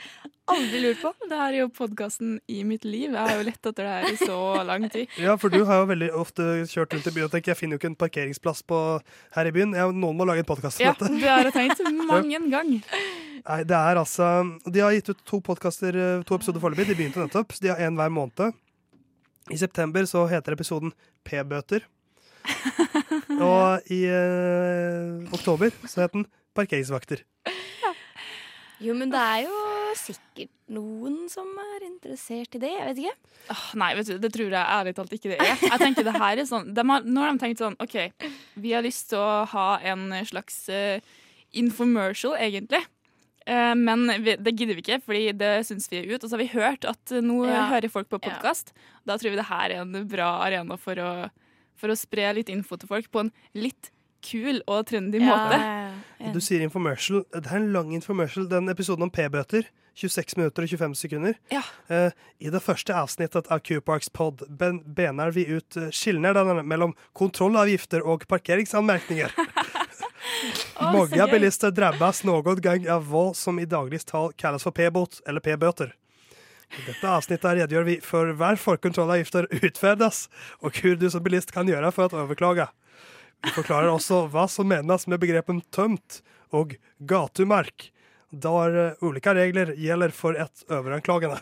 aldri lurt på. Det her er jo podkasten i mitt liv. Jeg har jo lett etter det her i så lang tid. Ja, for du har jo veldig ofte kjørt rundt i byen og tenkt jeg finner jo ikke en parkeringsplass på, her i byen. Jeg, noen må lage en podkast om Ja, dette. det har jeg tenkt mange <laughs> en gang. Nei, det er altså De har gitt ut to podkaster, to episoder foreløpig. De begynte nettopp, de har én hver måned. I september så heter episoden P-bøter. <laughs> Og i eh, oktober så het den Parkeringsvakter. Jo, men det er jo sikkert noen som er interessert i det. Jeg vet ikke. Oh, nei, vet du, det tror jeg ærlig talt ikke det er. Jeg tenker det her er sånn de har, Nå har de tenkt sånn OK, vi har lyst til å ha en slags uh, infomercial, egentlig. Eh, men vi, det gidder vi ikke, fordi det syns vi er ut. Og så har vi hørt at nå Ja. hører folk på podkast. Da tror vi det her er en bra arena for å, for å spre litt info til folk på en litt kul og trendy Ja, måte. ja, ja. Du sier infomercial. Det er en lang infomercial. Den episoden om p-bøter. 26 minutter og 25 sekunder. Ja. Uh, I det første avsnittet av Q-Parks pod ben benar vi ut eh, skillnaderna mellom kontrollavgifter og parkeringsanmerkninger. <laughs> Å, Många bilister drabbas någon gång av hva som i dagligt tal kallas for p-bot eller p-bøter. I dette avsnittet redegjør vi for hvorfor kontrollavgifter utferdes, og hur du som bilist kan gjøre for å overklage. Vi forklarer også hva som menes med begrepen tømt og gatumark, der eh, ulike regler gjelder for et overanklagende.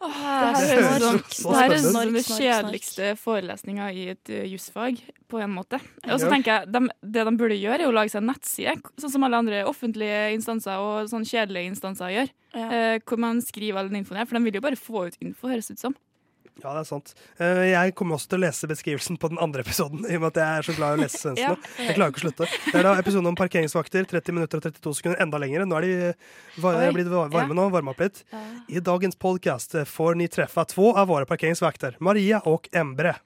Åh, Det her høres høres ut som den kjedeligste forelesninga i et jusfag, på en måte. Og så tenker jeg, de, Det de burde gjøre, er å lage seg en nettside, sånn som alle andre offentlige instanser og sånn kjedelige instanser gjør. Eh, hvor man skriver all den infoen her, for de vil jo bare få ut info, høres det ut som. Ja, det er sant. Eh, Jeg kommer også til å lese beskrivelsen på den andre episoden, i og med at jeg er så glad i å lese <laughs> Ja. nå. Jeg klarer ikke å slutte. Det er da episoden om parkeringsvakter, 30 minutter og 32 sekunder, enda lengre. Nå er de var, blitt varme Ja. nå, varme opp litt. I dagens podcast får ni treffe to av våre parkeringsvakter, Maria og Embre.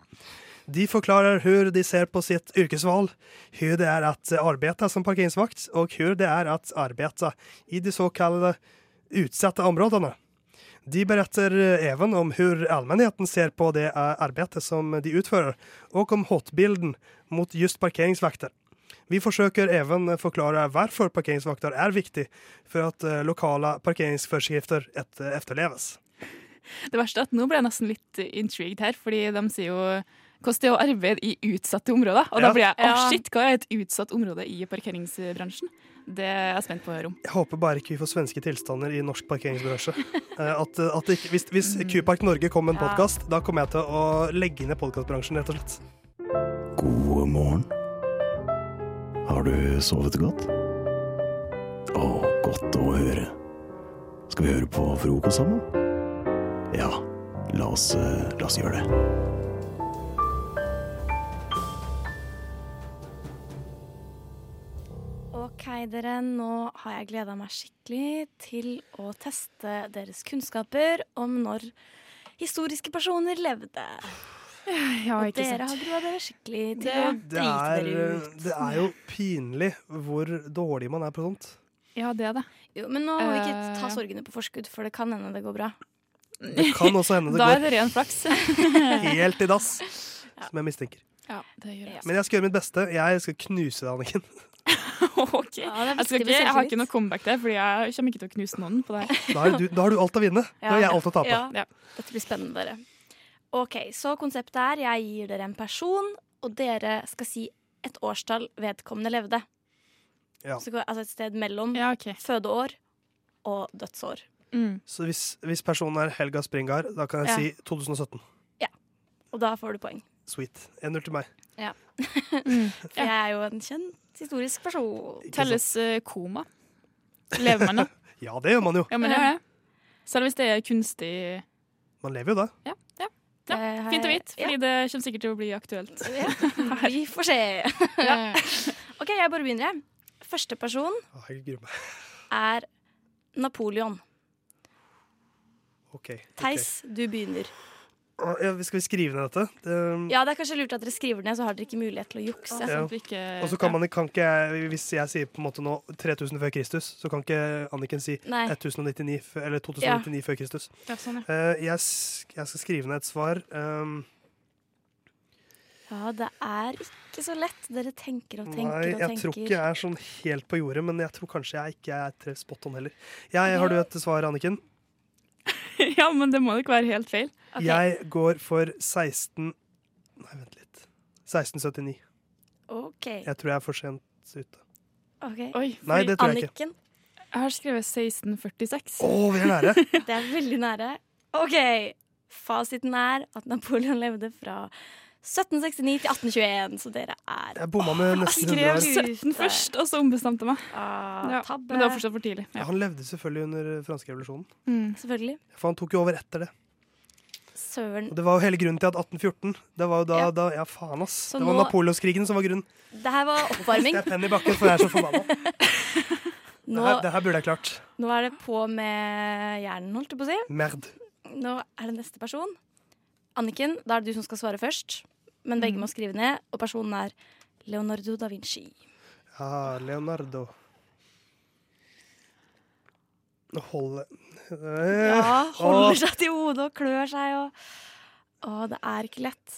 De forklarer hvordan de ser på sitt yrkesvalg, hvordan det er å arbeide som parkeringsvakt og hvordan det er å arbeide i de såkalte utsatte områdena. De beretter even om hur allmennheten ser på det arbeidet som de utfører, og om hotbilden mot just parkeringsvakter. Vi forsøker even forklare hvorfor parkeringsvakter er viktig for at eh, lokale parkeringsforskrifter et, eh. Det verste er at nå ble jeg nesten litt intrigued her, fordi de sier jo hvordan det er å arbeide i utsatte områder. Og Ja. da blir jeg å oh, shit, hva er et utsatt område i parkeringsbransjen? Det er jeg spent på å høre om. Jeg håper bare ikke vi får svenske tilstander i norsk parkeringsbransje. Eh, At, at ikke, hvis hvis Q-Park Norge kommer med en Ja. da kommer jeg til å legge ned podkastbransjen, rett og slett. God morgen. Har du sovet godt? Å, godt å høre. Skal vi høre på frokost sammen? Ja, la oss, eh, la oss gjøre det. OK, dere. Nå har jeg gleda meg skikkelig til å teste deres kunnskaper om når historiske personer levde. Ja, Og dere har grua dere skikkelig til Det- å Det drite er, dere ut. det er jo pinlig hvor dårlig man er på sånt. Ja, det er det. Jo, men nå må vi ikke Eh, ta sorgene på forskudd, for det kan hende det går bra. Det kan også hende det går Da er det ren flaks. <laughs> helt i dass, som jeg mistenker. Ja, det gjør jeg. Men jeg skal gjøre mitt beste. Jeg skal knuse deg, Anniken. <laughs> OK. Ja, Jeg, skal ikke, jeg har ikke noe comeback der, Fordi jeg kommer ikke til å knuse noen på det. Da har du, da har du alt å vinne. Da har jeg alt å tape. Ja. Ja. Dette blir spennende, dere. OK, så konseptet er jeg gir dere en person, og dere skal si et årstall vedkommende levde. Ja. Så, altså et sted mellom Ja, OK. fødeår og dødsår. Mm. Så hvis, hvis personen er Helga Springar, da kan jeg Ja. si 2017. Og da får du poeng. Sweet. 1-0 til meg. Ja. <laughs> For jeg er jo en kjent historisk person. Ikke? Telles eh, koma? Lever man da? <laughs> Ja, det gjør man jo. Ja, men det gjør det. Selv hvis det er kunstig Man lever jo da. Ja, ja. ja. har Fint å jeg- vite, fordi det kommer sikkert til å bli aktuelt. <laughs> Ja, vi får se. Ja. OK, jeg bare begynner. jeg. Første person Å, jeg gruer meg. er Napoleon. OK. ok. Theis, du begynner. Å, ja, skal vi skrive ned dette? Det, Ja, det er kanskje lurt at dere skriver ned, så har dere ikke mulighet til å jukse. Ja. Sånn ikke Og så kan man kan ikke Hvis jeg sier på en måte nå 3000 før Kristus, så kan ikke Anniken si 1099 f- eller 2099 før Kristus. Ja, sånn, ja. Eh, jeg, jeg skal skrive ned et svar. Um, Ja, det er ikke så lett. Dere tenker og tenker nei, og jeg tenker. tror ikke jeg er sånn helt på jordet, men jeg tror kanskje jeg ikke er tre spot on heller. Jeg, har du et svar, Anniken? <laughs> ja, men det må jo ikke være helt feil. Jeg går for 16 Nei, vent litt. 1679. OK. Jeg tror jeg er for sent ute. ok. Oi, Nei, det tror jeg ikke. Anniken, Jeg har skrevet 1646. Å, vi er nære! <laughs> det er veldig nære. OK. Fasiten er at Napoleon levde fra 1769 til 1821, så dere er Jeg bomma med nesten 100 skrev 17 først, og så ombestemte meg. Ah, Ja, men det var fortsatt for tidlig. Ja, Ja. han levde selvfølgelig under franske revolusjonen. Mm. Selvfølgelig. For han tok jo over etter det. Søren. Og det var jo hele grunnen til at 1814 Det var jo da, Ja. da Ja, faen, ass. Så det var nå- Napoleonskrigen som var grunnen. Det her var oppvarming. Det er penn i bakken, for jeg er så forbanna. <laughs> Det, her- det her burde jeg klart. nå er det på med hjernen, holdt jeg på å si. Merd. Nå er det neste person. Anniken, da er det du som skal svare først. Men begge må skrive ned, og personen er Leonardo da Vinci. Ja, Leonardo. Nå holder Ja, holder seg til hodet og klør seg og Å, det er ikke lett.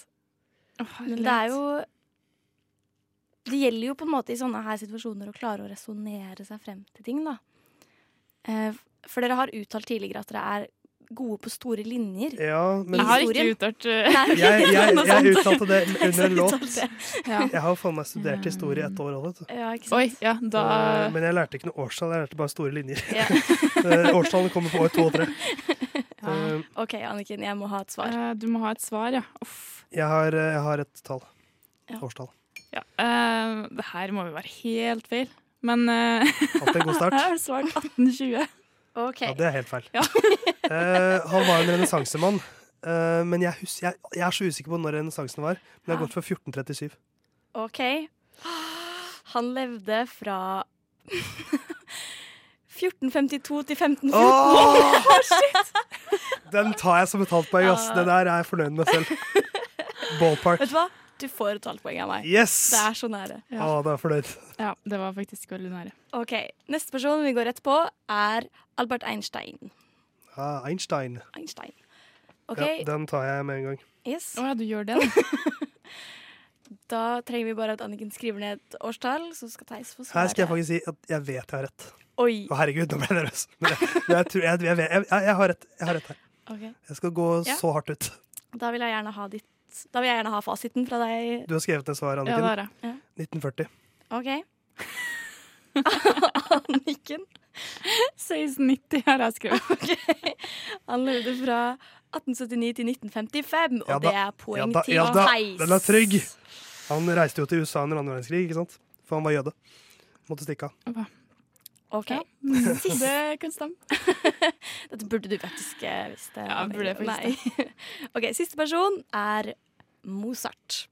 Men det er jo Det gjelder jo på en måte i sånne her situasjoner å klare å resonnere seg frem til ting, da. Eh, For dere har uttalt tidligere at dere er gode på store linjer. Ja, men- Jeg har ikke uttalt uh, jeg, Jeg, <laughs> jeg, jeg uttalte det <laughs> under en låt. Ja. Jeg har faen meg studert historie i ett år òg. Ja, ikke sant? Oi, ja, da uh, Men jeg lærte ikke noe årstall, jeg lærte bare store linjer. Ja. <laughs> Eh, Årstallene kommer på år to og tre. Uh, OK, Anniken, jeg må ha et svar. Eh, Du må ha et svar, ja. Uff. Jeg har, jeg har et tall. Ja. Årstall. Ja. det her må jo være helt feil, men uh, Alt en god start. Jeg har svart 1820. OK. Ja, det er helt feil. Ja. <laughs> Eh, han var en renessansemann. eh, men jeg, hus jeg, jeg er så usikker på når renessansen var. Men jeg har gått for 1437. OK. Han levde fra 1452 til 1514. Oh! <laughs> Den tar jeg som et halvt poeng. Det der er jeg fornøyd med selv. <laughs> Ballpark. Vet du hva? Du får et halvt poeng av meg. Yes! Det er så nære. Ja, ah, det er fornøyd. Ja, det var faktisk veldig nære. OK. Neste person vi går rett på, er Albert Einstein. Ah, Einstein. Einstein. Okay. Ja, den tar jeg med en gang. Yes. Å ja, du gjør det, <laughs> da. Trenger vi bare at Anniken skriver ned et årstall, så skal Theis få Her skal jeg faktisk si at jeg vet jeg har rett. Oi. Å, herregud, nå ble jeg nervøs. Men jeg, jeg, tror, jeg, jeg, jeg, jeg, jeg, har rett, jeg har rett her. Okay. Jeg skal gå Ja. så hardt ut. Da vil jeg gjerne ha ditt Da vil jeg gjerne ha fasiten fra deg. Du har skrevet ned svar, Ja, Anniken. det har jeg. Ja. 1940. OK. <laughs> Anniken. 1690 har jeg skrevet. <laughs> Han levde fra 1879 til 1955, og Ja det er poeng ja, da, til ja, da. Den er trygg. Han reiste jo til USA under andre verdenskrig, ikke sant? For han var jøde. Måtte stikke av. OK. <laughs> Det kan stemme. Dette burde du faktisk eh, visst. eh, Ja, burde jeg faktisk. OK, siste person er Mozart.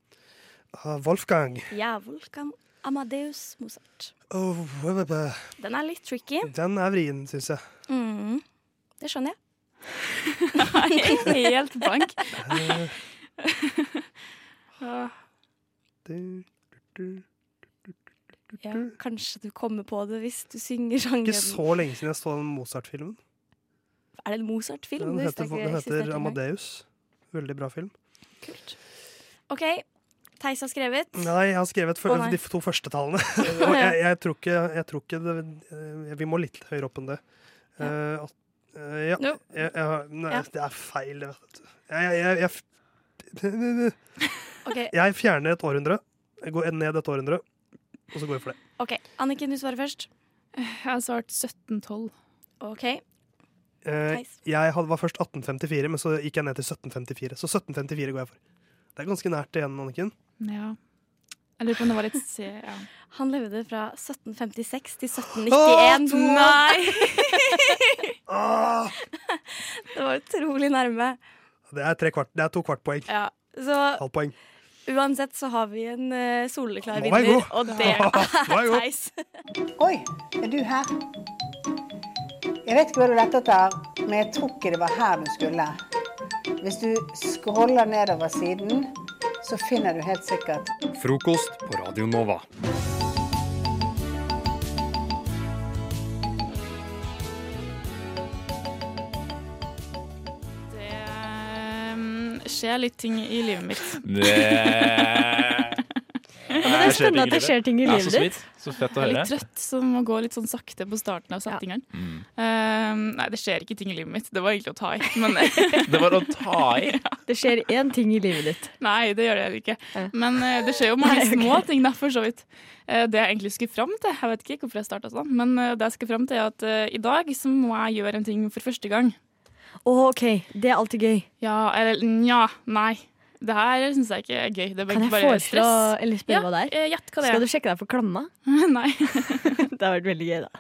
Uh, Wolfgang. Ja, Wolfgang Amadeus Mozart. Oh, Den er litt tricky. den er vrien, syns jeg. Mm. Det skjønner jeg. <laughs> Er helt blank. Ja, kanskje du kommer på det hvis du synger sangen. Ikke så lenge siden jeg så den Mozart-filmen. Er det en Mozart-film? Den heter, den heter. Amadeus. Veldig bra film. OK. Theis har skrevet. Nei, jeg har skrevet for, oh, nei. de to første tallene. <laughs> Og jeg, jeg tror ikke, jeg tror ikke det, eh, Vi må litt høyere opp enn det. Ja. Uh, uh, ja. Jo. Jeg, jeg, nei, Ja. det er feil, det. vet du. Jeg, jeg, jeg, jeg, OK, <laughs> jeg fjerner et århundre. Jeg går ned et århundre, og så går jeg for det. ok. Anniken, du svarer først. Jeg har svart 1712. OK. Uh, jeg hadde, var først 1854, men så gikk jeg ned til 1754. Så 1754 går jeg for. Det er ganske nært igjen, Anniken. Ja. Jeg lurer på om det var litt se... Ja. <laughs> Han levde fra 1756 til Åh, 1791. Åh, Nei! <laughs> <laughs> Det var utrolig nærme. Det er, tre kvart, det er to kvart poeng. Ja, så Halvt poeng. uansett så har vi en uh, soleklar vinner, god. og det er. Theis. Oi, er du her? Jeg vet ikke hva du lette etter, men jeg tror ikke det var her du skulle. Hvis du scroller nedover siden, så finner du helt sikkert Frokost på Radio Nova. Det um, skjer litt ting i livet mitt. Det er spennende at det skjer ting i livet så ditt. Så fett å Jeg er litt trøtt, så må gå litt sånn sakte på starten av settingene. Mm. Uh, nei, det skjer ikke ting i livet mitt. Det var egentlig å ta i. Men <laughs> <laughs> Det var å ta i. Det skjer én ting i livet ditt. Nei, det gjør det ikke. Men uh, det skjer jo mange <laughs> Nei, okay. små ting, da, for så vidt. Uh, det jeg egentlig skulle fram til, jeg vet ikke hvorfor jeg starta sånn, men det jeg skal fram til er at i dag så må jeg gjøre en ting for første gang. Å, OK. Det er alltid gøy. Ja, eller nja, nei. Det her syns jeg ikke er gøy. Det er Kan jeg bare foreslå stress. eller spørre Ja, hva det er? eh, Gjett hva det er. Skal du sjekke deg for klamma? <laughs> Nei. <laughs> det har vært veldig gøy, da.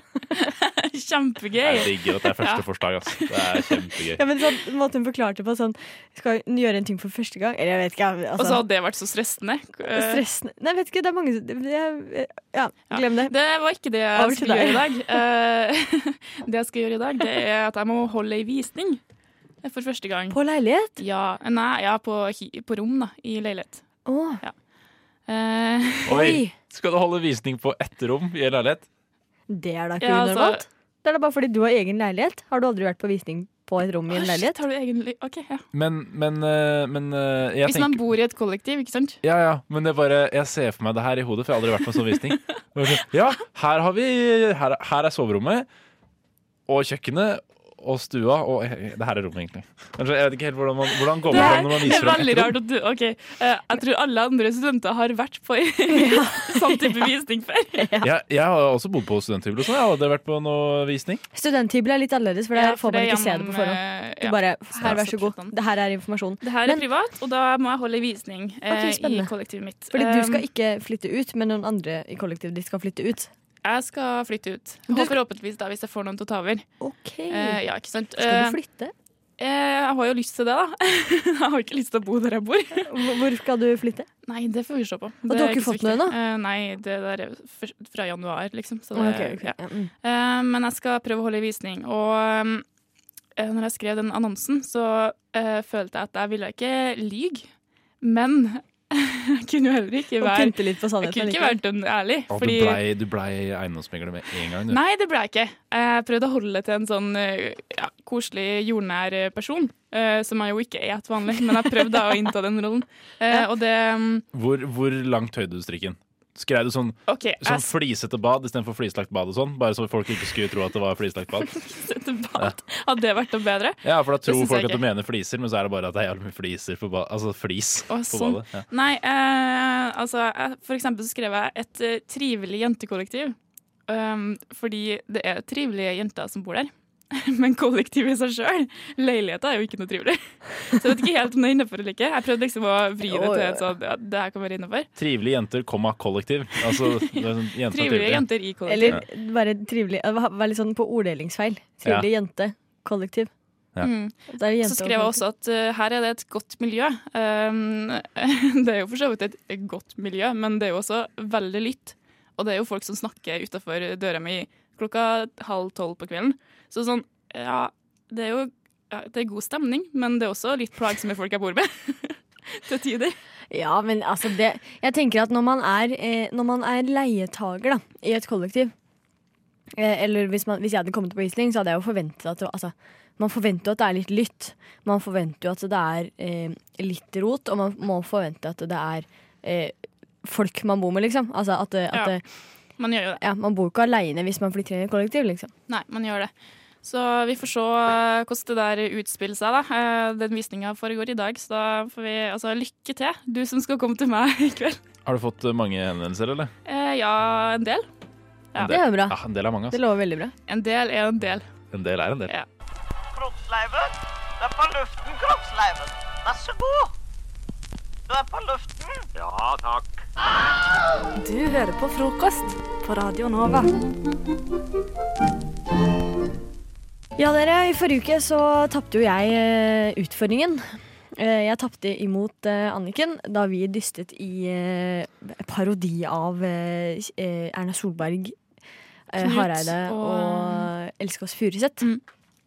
<laughs> Kjempegøy. Jeg digger at det er første Ja. forslag. Altså. Det er kjempegøy. Ja, men sånn, Måten hun forklarte på sånn Skal hun gjøre en ting for første gang? Eller jeg vet ikke. Og så Altså, hadde det vært så stressende. Eh, stressende Nei, vet ikke. Det er mange det Ja, glem det. Det var ikke det jeg skulle gjøre i dag. Eh, det jeg skal gjøre i dag, det er at jeg må holde ei visning. For første gang. På leilighet? Ja, nei, ja på, på rom, da. I leilighet. Åh. Ja. Eh, <laughs> Oi! Skal du holde visning på ett rom i en leilighet? Det er da ikke Ja, altså- unormalt. Det er da bare fordi du har egen leilighet. Har du aldri vært på visning på et rom i en leilighet? shit, har du egentlig Ok, ja. Men, men, eh, men eh, jeg Hvis man tenker bor i et kollektiv, ikke sant? Ja, ja, men det er bare, jeg ser for meg det her i hodet, for jeg har aldri vært på en sånn visning. Sånn, Ja, her har vi Her, her er soverommet og kjøkkenet og stua og eh, Det her er rommet, egentlig. Jeg vet ikke helt hvordan man hvordan går Det man er, fram når man det viser er frem veldig rom. rart at du Ok, eh, jeg tror alle andre studenter har vært på <laughs> sånn type visning før. Jeg, jeg har også bodd på studenthybel, og sånn. Jeg har aldri vært på noe visning. Studenthybel er litt annerledes, for der Ja, får man er ikke se det på forhånd. eh, Du ja, bare Her, vær så god. Det her er informasjon. Det her er privat, og da må jeg holde visning eh, Ok, i kollektivet mitt. Fordi du skal Um, ikke flytte ut, men noen andre i kollektivet ditt skal flytte ut. Jeg skal flytte ut. Du Og forhåpentligvis da, hvis jeg får noen til å ta over. Eh, ja, ikke sant? Skal Eh, du flytte? eh, jeg har jo lyst til det, da. <laughs> jeg har ikke lyst til å bo der jeg bor. Hvor skal du flytte? Nei, det får vi se på. du Det har ikke fått noe ennå? Eh, nei, det der er fra januar, liksom. Så det, Ok, ok, ja. mm. Eh, men jeg skal prøve å holde visning. Og um, eh, når jeg skrev den annonsen, så eh, følte jeg at jeg ville ikke lyge. Men <laughs> jeg kunne jo heller ikke være litt på Jeg kunne ikke vært den ærlig. Og fordi- du blei du ble eiendomsmegler med en gang, du. Nei, det ble jeg ikke. Jeg prøvde å holde det til en sånn eh, ja, koselig, jordnær eh, person. eh, som jeg jo ikke er til vanlig, men jeg prøvde da å innta den rollen. Eh, <laughs> og det um, Hvor, hvor langt høyde du strikken? Skrev du sånn, okay, sånn jeg- flisete bad istedenfor flislagt bad og sånn? Bare så folk ikke skulle tro at det var flislagt bad? <laughs> Bad. Hadde det vært noe bedre? Ja, for da tror folk at du mener fliser, men så er det bare at det er jævlig mye fliser på badet. Altså flis Å, på sånn. badet. Ja. Nei, eh, altså For eksempel så skrev jeg et eh, trivelig jentekollektiv. Um, fordi det er trivelige jenter som bor der. <laughs> Men kollektivet i seg sjøl, leiligheta, er jo ikke noe trivelig. Så jeg vet ikke helt om det er innafor eller ikke. Jeg prøvde liksom å vri det til et sånt ja, det her kan være innafor. Trivelige jenter, komma kollektiv. Altså, jenter Trivelige jenter i kollektiv. Eller bare trivelig var var litt sånn på orddelingsfeil. Trivelig jente. Kollektiv. Ja. Mm. Så skrev jeg også at uh, her er det et godt miljø. Um, <laughs> det er jo for så vidt et godt miljø, men det er jo også veldig lytt. Og det er jo folk som snakker utafor døra mi klokka halv tolv på kvelden. Så sånn, ja, det er jo ja, det er god stemning, men det er også litt plagsomme folk jeg bor med. <laughs> Til tider. Ja, men altså det Jeg tenker at når man er, eh, når man er leietager da, i et kollektiv eh, Eller hvis, man, hvis jeg hadde kommet på visning, så hadde jeg jo forventet at det, altså, Man forventer jo at det er litt lytt. Man forventer jo at det er eh, litt rot, og man må forvente at det er eh, folk man bor med, liksom. Altså at, at Ja, Man gjør jo det. ja, man bor ikke aleine hvis man flytter inn i et kollektiv, liksom. Nei, man gjør det. Så vi får se eh, hvordan det der utspiller seg. da. Eh, Den visninga foregår i dag, så da får vi altså lykke til, du som skal komme til meg i kveld. Har du fått eh, mange henvendelser, eller? Eh, ja, en del. Ja. En del. Ja, en del er mange, Det altså. lover veldig bra. En del er en del. En del er en del. Ja. Kroppsleiven. Du er på luften, Kroppsleiven. Vær så god. Du er på luften. Ja, takk. Du hører på frokost på Radio Nova. Ja, dere, i forrige uke så tapte jo jeg eh, utfordringen. Eh, jeg tapte imot eh, Anniken da vi dystet i parodi av Erna Solberg, Knut Hareide og- og Else Kåss Furuseth.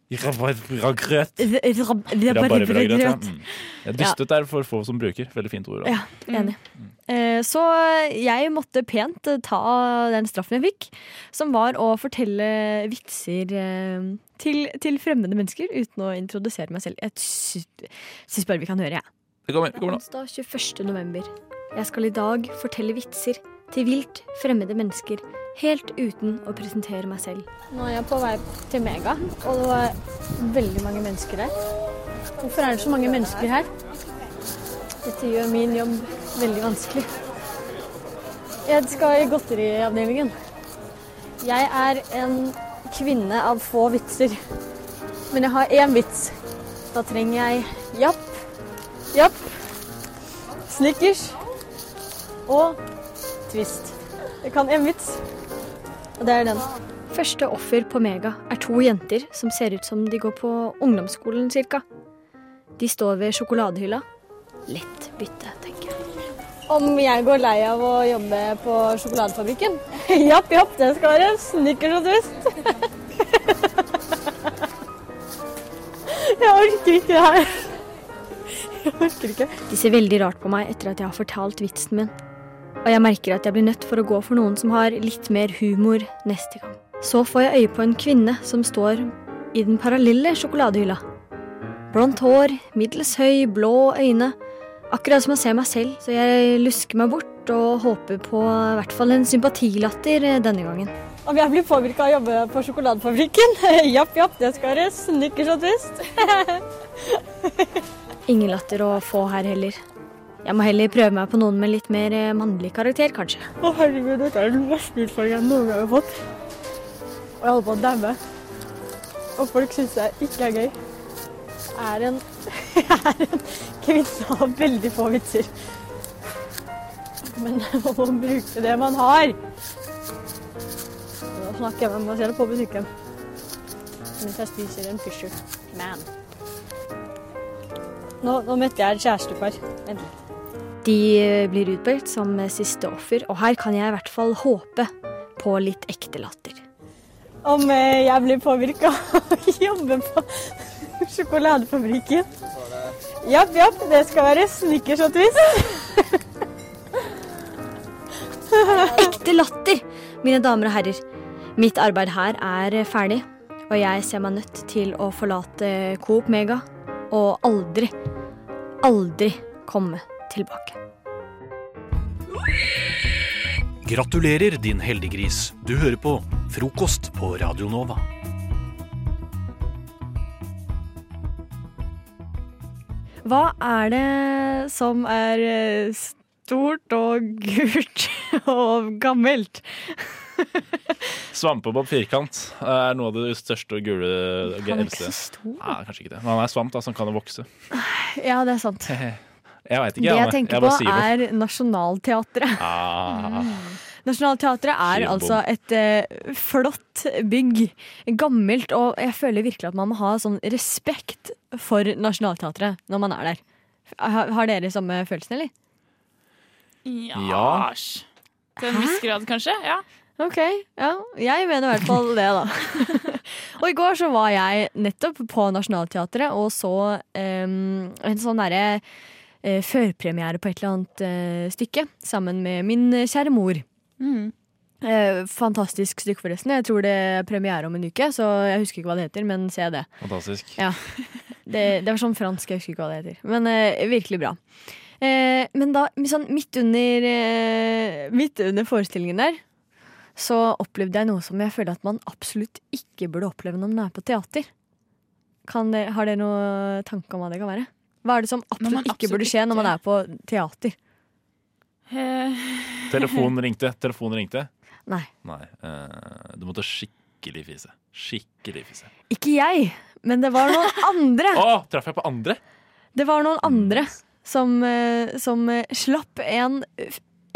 Rabarbragrøt. Rabarbragrøt, ja. Mm. Dystet er for få som bruker. Veldig fint ord. Ja, altså. enig. Mm. Så jeg måtte pent eh, ta den straffen jeg fikk, som var å fortelle vitser eh, til, til fremmede mennesker uten å introdusere meg selv. Jeg sy- syns bare vi kan høre, jeg. Det kommer, det kommer nå. Onsdag 21. november. Jeg skal i dag fortelle vitser til vilt fremmede mennesker, helt uten å presentere meg selv. Nå er jeg på vei til Mega, og det var veldig mange mennesker der. Hvorfor er det så mange mennesker her? Dette gjør min jobb veldig vanskelig. Jeg skal i godteriavdelingen. Jeg er en kvinne av få vitser. Men jeg har én vits. Da trenger jeg japp, japp, snickers og twist. Jeg kan én vits, og det er den. Første offer på Mega er to jenter som ser ut som de går på ungdomsskolen cirka. De står ved sjokoladehylla. Lett bytte, tenker jeg. Om jeg går lei av å jobbe på sjokoladefabrikken? <laughs> japp, japp, det skal være snickers og twist. <laughs> jeg orker ikke det her. Jeg orker ikke. De ser veldig rart på meg etter at jeg har fortalt vitsen min. Og jeg merker at jeg blir nødt for å gå for noen som har litt mer humor neste gang. Så får jeg øye på en kvinne som står i den parallelle sjokoladehylla. Blondt hår, middels høy, blå øyne. Akkurat som å se meg selv, så jeg lusker meg bort og håper på i hvert fall en sympatilatter eh, denne gangen. Om jeg blir påvirka av å jobbe på sjokoladefabrikken? <laughs> japp, japp, det skal være snickers og twist. <laughs> Ingen latter å få her heller. Jeg må heller prøve meg på noen med litt mer eh, mannlig karakter, kanskje. Å herregud, dette er den verste utfordringen jeg noen gang har fått. Og jeg holder på å daue. Og folk syns det ikke er gøy. Jeg er en, jeg <laughs> en kvinne har veldig få vitser. Men man må bruke det man har. Nå snakker jeg med meg selv på butikken. Mens jeg spiser en Fisher Man. Nå, nå møtte jeg et kjærestepar. Vent litt. De eh, blir utpekt som siste offer, og her kan jeg i hvert fall håpe på litt ekte latter. Om eh, jeg blir påvirka <laughs> av å jobbe på <laughs> sjokoladefabrikken? Japp, japp, det skal være snickers og twist. <laughs> Ekte latter, mine damer og herrer. Mitt arbeid her er ferdig, og jeg ser meg nødt til å forlate Coop Mega og aldri, aldri komme tilbake. Gratulerer, din heldiggris. Du hører på Frokost på Radio Nova. Hva er det som er eh, stort og gult <laughs> og gammelt? Svampebob firkant er noe av det største og gule Han er ikke så stor. Nei, kanskje ikke det. Men han er svamp, da, som kan vokse. Ja, det er sant. <laughs> Jeg veit ikke. Det jeg tenker jeg på, er Nationaltheatret. <laughs> Ah. Nationaltheatret er Kjellbom. altså et eh, flott bygg. Gammelt. Og jeg føler virkelig at man må ha sånn respekt for Nationaltheatret når man er der. Har, har dere samme følelsen, eller? Ja. Ja. Til en viss grad, kanskje. Ja. Ok, ja. Jeg mener i hvert fall det, da. <laughs> og i går så var jeg nettopp på Nationaltheatret og så em, en sånn derre eh, førpremiere på et eller annet eh, stykke sammen med min kjære mor. Mm. Eh, fantastisk stykke, forresten. Jeg tror det er premiere om en uke, så jeg husker ikke hva det heter, men se det. Fantastisk. Ja. Det, det var sånn fransk, jeg husker ikke hva det heter. Men eh, virkelig bra. Eh, men da, sånn midt under, eh, midt under forestillingen der, så opplevde jeg noe som jeg føler at man absolutt ikke burde oppleve når man er på teater. Kan det, har dere noen tanke om hva det kan være? Hva er det som absolutt ikke burde skje når man er på teater? Telefonen ringte. Telefonen ringte. Nei. Nei. eh, du måtte skikkelig fise. Skikkelig fise. Ikke jeg, men det var noen andre. Å, traff jeg på andre? Det var noen andre som, eh, som eh, slapp en,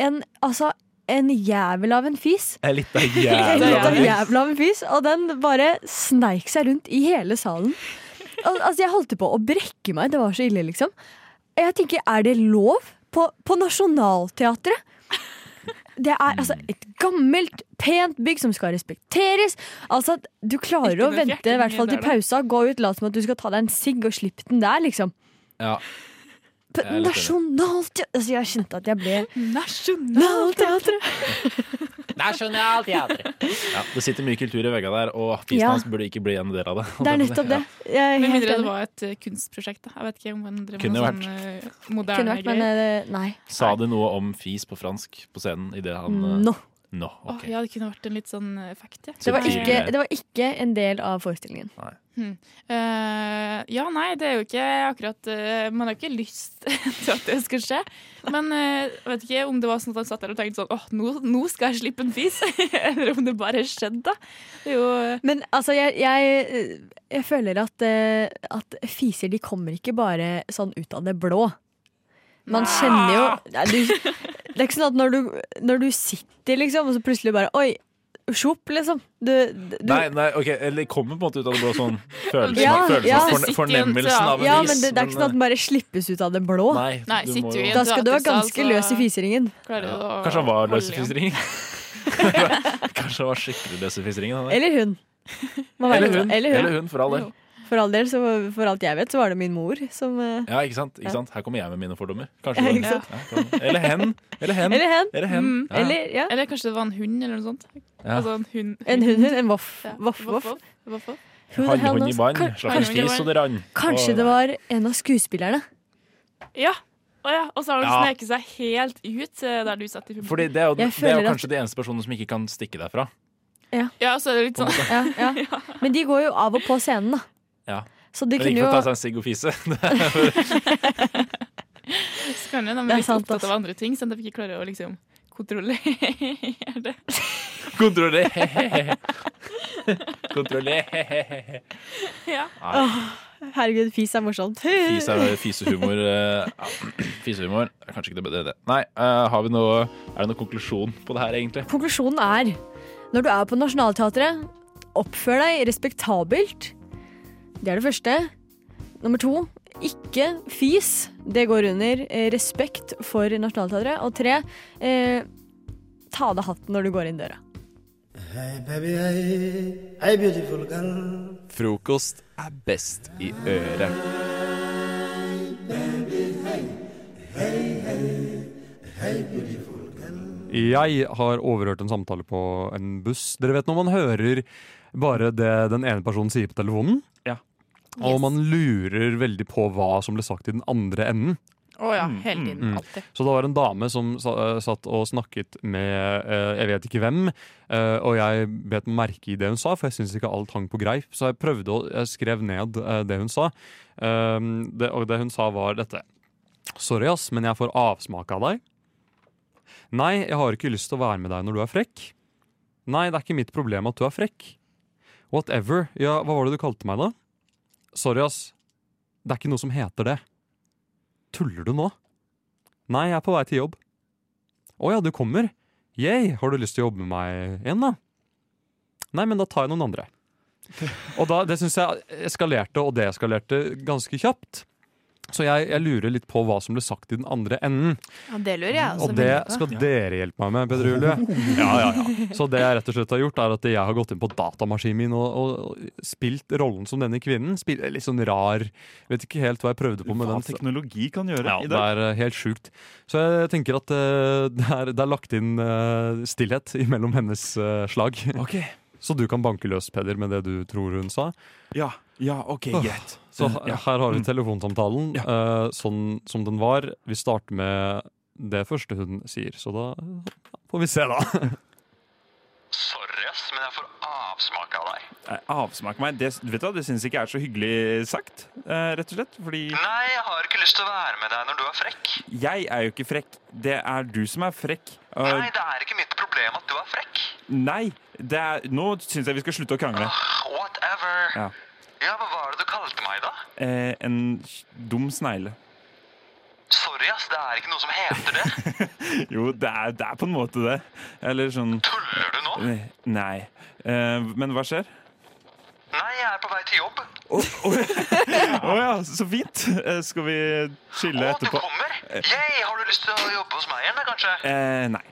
en Altså, en jævel av en fis. En lita <laughs> En liten jævel av en fis, og den bare sneik seg rundt i hele salen. Al altså, jeg holdt på å brekke meg. Det var så ille, liksom. Jeg tenker, er det lov på, på Nationaltheatret? Det er altså et gammelt, pent bygg som skal respekteres. Altså, Du klarer å vente i hvert fall til pausa, gå ut, late som at du skal ta deg en sigg og slippe den der, liksom. Ja. Nationalteatret altså, Jeg kjente at jeg ble Nationalteatret! <laughs> Nasjonalteatret. Ja, det sitter mye kultur i veggene der, og bistands Ja. burde ikke bli en del av det. Det er <laughs> nettopp det. Jeg er Med helt mindre det var et eh, kunstprosjekt. da. Jeg vet ikke om han drev Kunne med vært. sånn eh, Kunne moderne vært, men greier. eh, nei. Sa det noe om fis på fransk på scenen idet han eh, Nå. okay. Åh, ja, det kunne vært en litt sånn effekt, ja. Det var, ikke, det var ikke en del av forestillingen. Hmm. Uh, ja, nei, det er jo ikke akkurat uh, Man har ikke lyst <laughs> til at det skal skje. Men jeg uh, vet ikke om det var sånn at han satt der og tenkte sånn åh, nå, nå skal jeg slippe en fis. <laughs> Eller om det bare skjedde, da. Jo Men altså, jeg, jeg, jeg føler at, eh, at fiser de kommer ikke bare sånn ut av det blå. Man kjenner jo Nei, du, <laughs> Det er ikke sånn at når du, når du sitter, liksom, og så plutselig bare Oi, sjopp, liksom. Du, du, Nei, nei, ok, eller kommer på en måte ut av det blå sånn <laughs> følelsen, Ja, følelsen ja. forne- fornemmelsen av en ja, men det, det er ikke sånn at den bare slippes ut av det blå. Nei, Nei, du sitter må jo i en Da skal du være ganske løs i fiseringen. Ja. Kanskje han var løs i fiseringen? <laughs> Kanskje han var skikkelig løs i fiseringen? Eller hun. Eller hun. Eller hun. Eller hun, for all del. For all del, så for alt jeg vet, så var det min mor som eh, Ja, ikke sant? Ja. Ikke sant? Her kommer jeg med mine fordommer. <laughs> Kanskje det ikke sant? Ja, Eller hen. Eller hen. Eller hen. Eller hen. Mm. Ja. Eller, ja. Eller kanskje det var en hund eller noe sånt. Ja. Altså en hund. En hund, en voff. Voff, voff. Hannhund i vann, Kan- kanskje- fis og det rann. Kanskje det var en av skuespillerne. Ja. Oh ja. Og så har de Ja. sneket seg helt ut eh, der du satt i publikum. Fordi det er jo, det er jo kanskje at- de eneste personene som ikke kan stikke derfra. Ja. Ja, så er det litt sånn Ja, <laughs> ja. Men de går jo av og på scenen, da. Ja. Så de kunne jo ikke for å ta seg en sigg og fise. <laughs> Så kan det, de Det er litt opptatt av andre ting, sånn at de ikke klarer å liksom kontrollere det. <laughs> kontrollere <laughs> Kontrollere Ja. Åh, Herregud, fis er morsomt. Fis er fisehumor. eh, Ja. Fisehumor er kanskje ikke det bedre. det. Nei, eh, har vi noe, er det noen konklusjon på det her, egentlig? Konklusjonen er når du er på Nationaltheatret, oppfør deg respektabelt. Det er det første. Nummer to, ikke fis. Det går under eh, respekt for Nationaltheatret. Og tre, eh, ta av deg hatten når du går inn døra. Hey baby, hey, hey beautiful girl. Frokost er best i øret. Jeg har overhørt en samtale på en buss. Dere vet når man hører bare det den ene personen sier på telefonen? Ja. Og man lurer veldig på hva som ble sagt i den andre enden. Oh ja, hele tiden. Mm. Alltid. Så det var en dame som eh, satt og snakket med eh, jeg vet ikke hvem, eh, og jeg bet meg merke i det hun sa, for jeg syns ikke alt hang på greip. Så jeg prøvde å jeg skrev ned det hun sa, Um, det, og det hun sa var dette. Sorry, ass, men jeg får avsmak av deg. Nei, jeg har ikke lyst til å være med deg når du er frekk. Nei, det er ikke mitt problem at du er frekk. Whatever. Ja, hva var det du kalte meg, da? Sorry, ass. Det er ikke noe som heter det. Tuller du nå? Nei, jeg er på vei til jobb. Å ja, du kommer? Yay, har du lyst til å jobbe med meg igjen, da? Nei, men da tar jeg noen andre. Og da, Det syns jeg eskalerte og deeskalerte ganske kjapt. Så jeg, jeg lurer litt på hva som ble sagt i den andre enden. Ja, det lurer jeg også Og det skal dere hjelpe meg med, Peder Julie. <laughs> Ja, ja, ja. Så det jeg rett og slett har gjort, er at jeg har gått inn på datamaskinen min og, og, og spilt rollen som denne kvinnen. Spil, litt sånn rar Vet ikke helt hva jeg prøvde på med Hva den. teknologi kan gjøre Ja, i det er eh, helt sjukt. Så jeg tenker at uh, det, er, det er lagt inn uh, stillhet mellom hennes uh, slag. Så du kan banke løs, Peder, med det du tror hun sa. Ja, ja, ok, greit. Så Eh, her har vi telefonsamtalen ja. uh, sånn som den var. Vi starter med det første hun sier, så da får vi se, da. Sorry, ass, men jeg får avsmak av deg. Nei, Avsmak meg, det, vet du, det syns jeg ikke er så hyggelig sagt, eh, rett og slett. Fordi Nei, jeg har ikke lyst til å være med deg når du er frekk. jeg er jo ikke frekk. Det er du som er frekk. Nei, det er ikke mitt problem at du er frekk. Nei, det er, nå syns jeg vi skal slutte å krangle. Whatever. Ja. Ja, hva var det du kalte meg da? Eh, en dum snegle. Sorry, ass, det er ikke noe som heter det. <laughs> Jo, det er, det er på en måte det. Eller sånn Tuller du nå? Eh, Nei. Uh, men hva skjer? Nei, jeg er på vei til jobb. Å <laughs> ja, så fint. Eh, skal vi chille Å, du kommer? Yay, har du lyst til å jobbe hos meg igjen, kanskje? Uh, nei.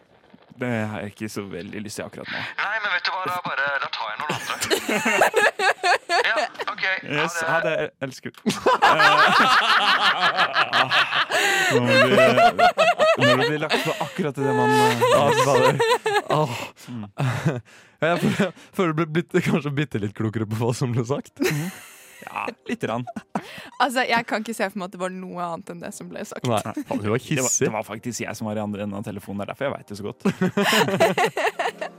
Det har jeg ikke så veldig lyst til akkurat nå. Nei, men vet du hva, da bare, da tar jeg noen andre. <laughs> ja. Yes, ha det. Jeg elsker <laughs> Eh, Når det blir, det blir lagt på akkurat det man. Åh. Jeg føler- du ble blitt, kanskje bitte litt klokere på hva som ble sagt. Ja, lite grann. Altså, Jeg kan ikke se for meg at det var noe annet enn det som ble sagt. Nei, det, var Det var, det var faktisk jeg som var i andre enden av telefonen. Det er derfor jeg veit det så godt. <laughs> <laughs>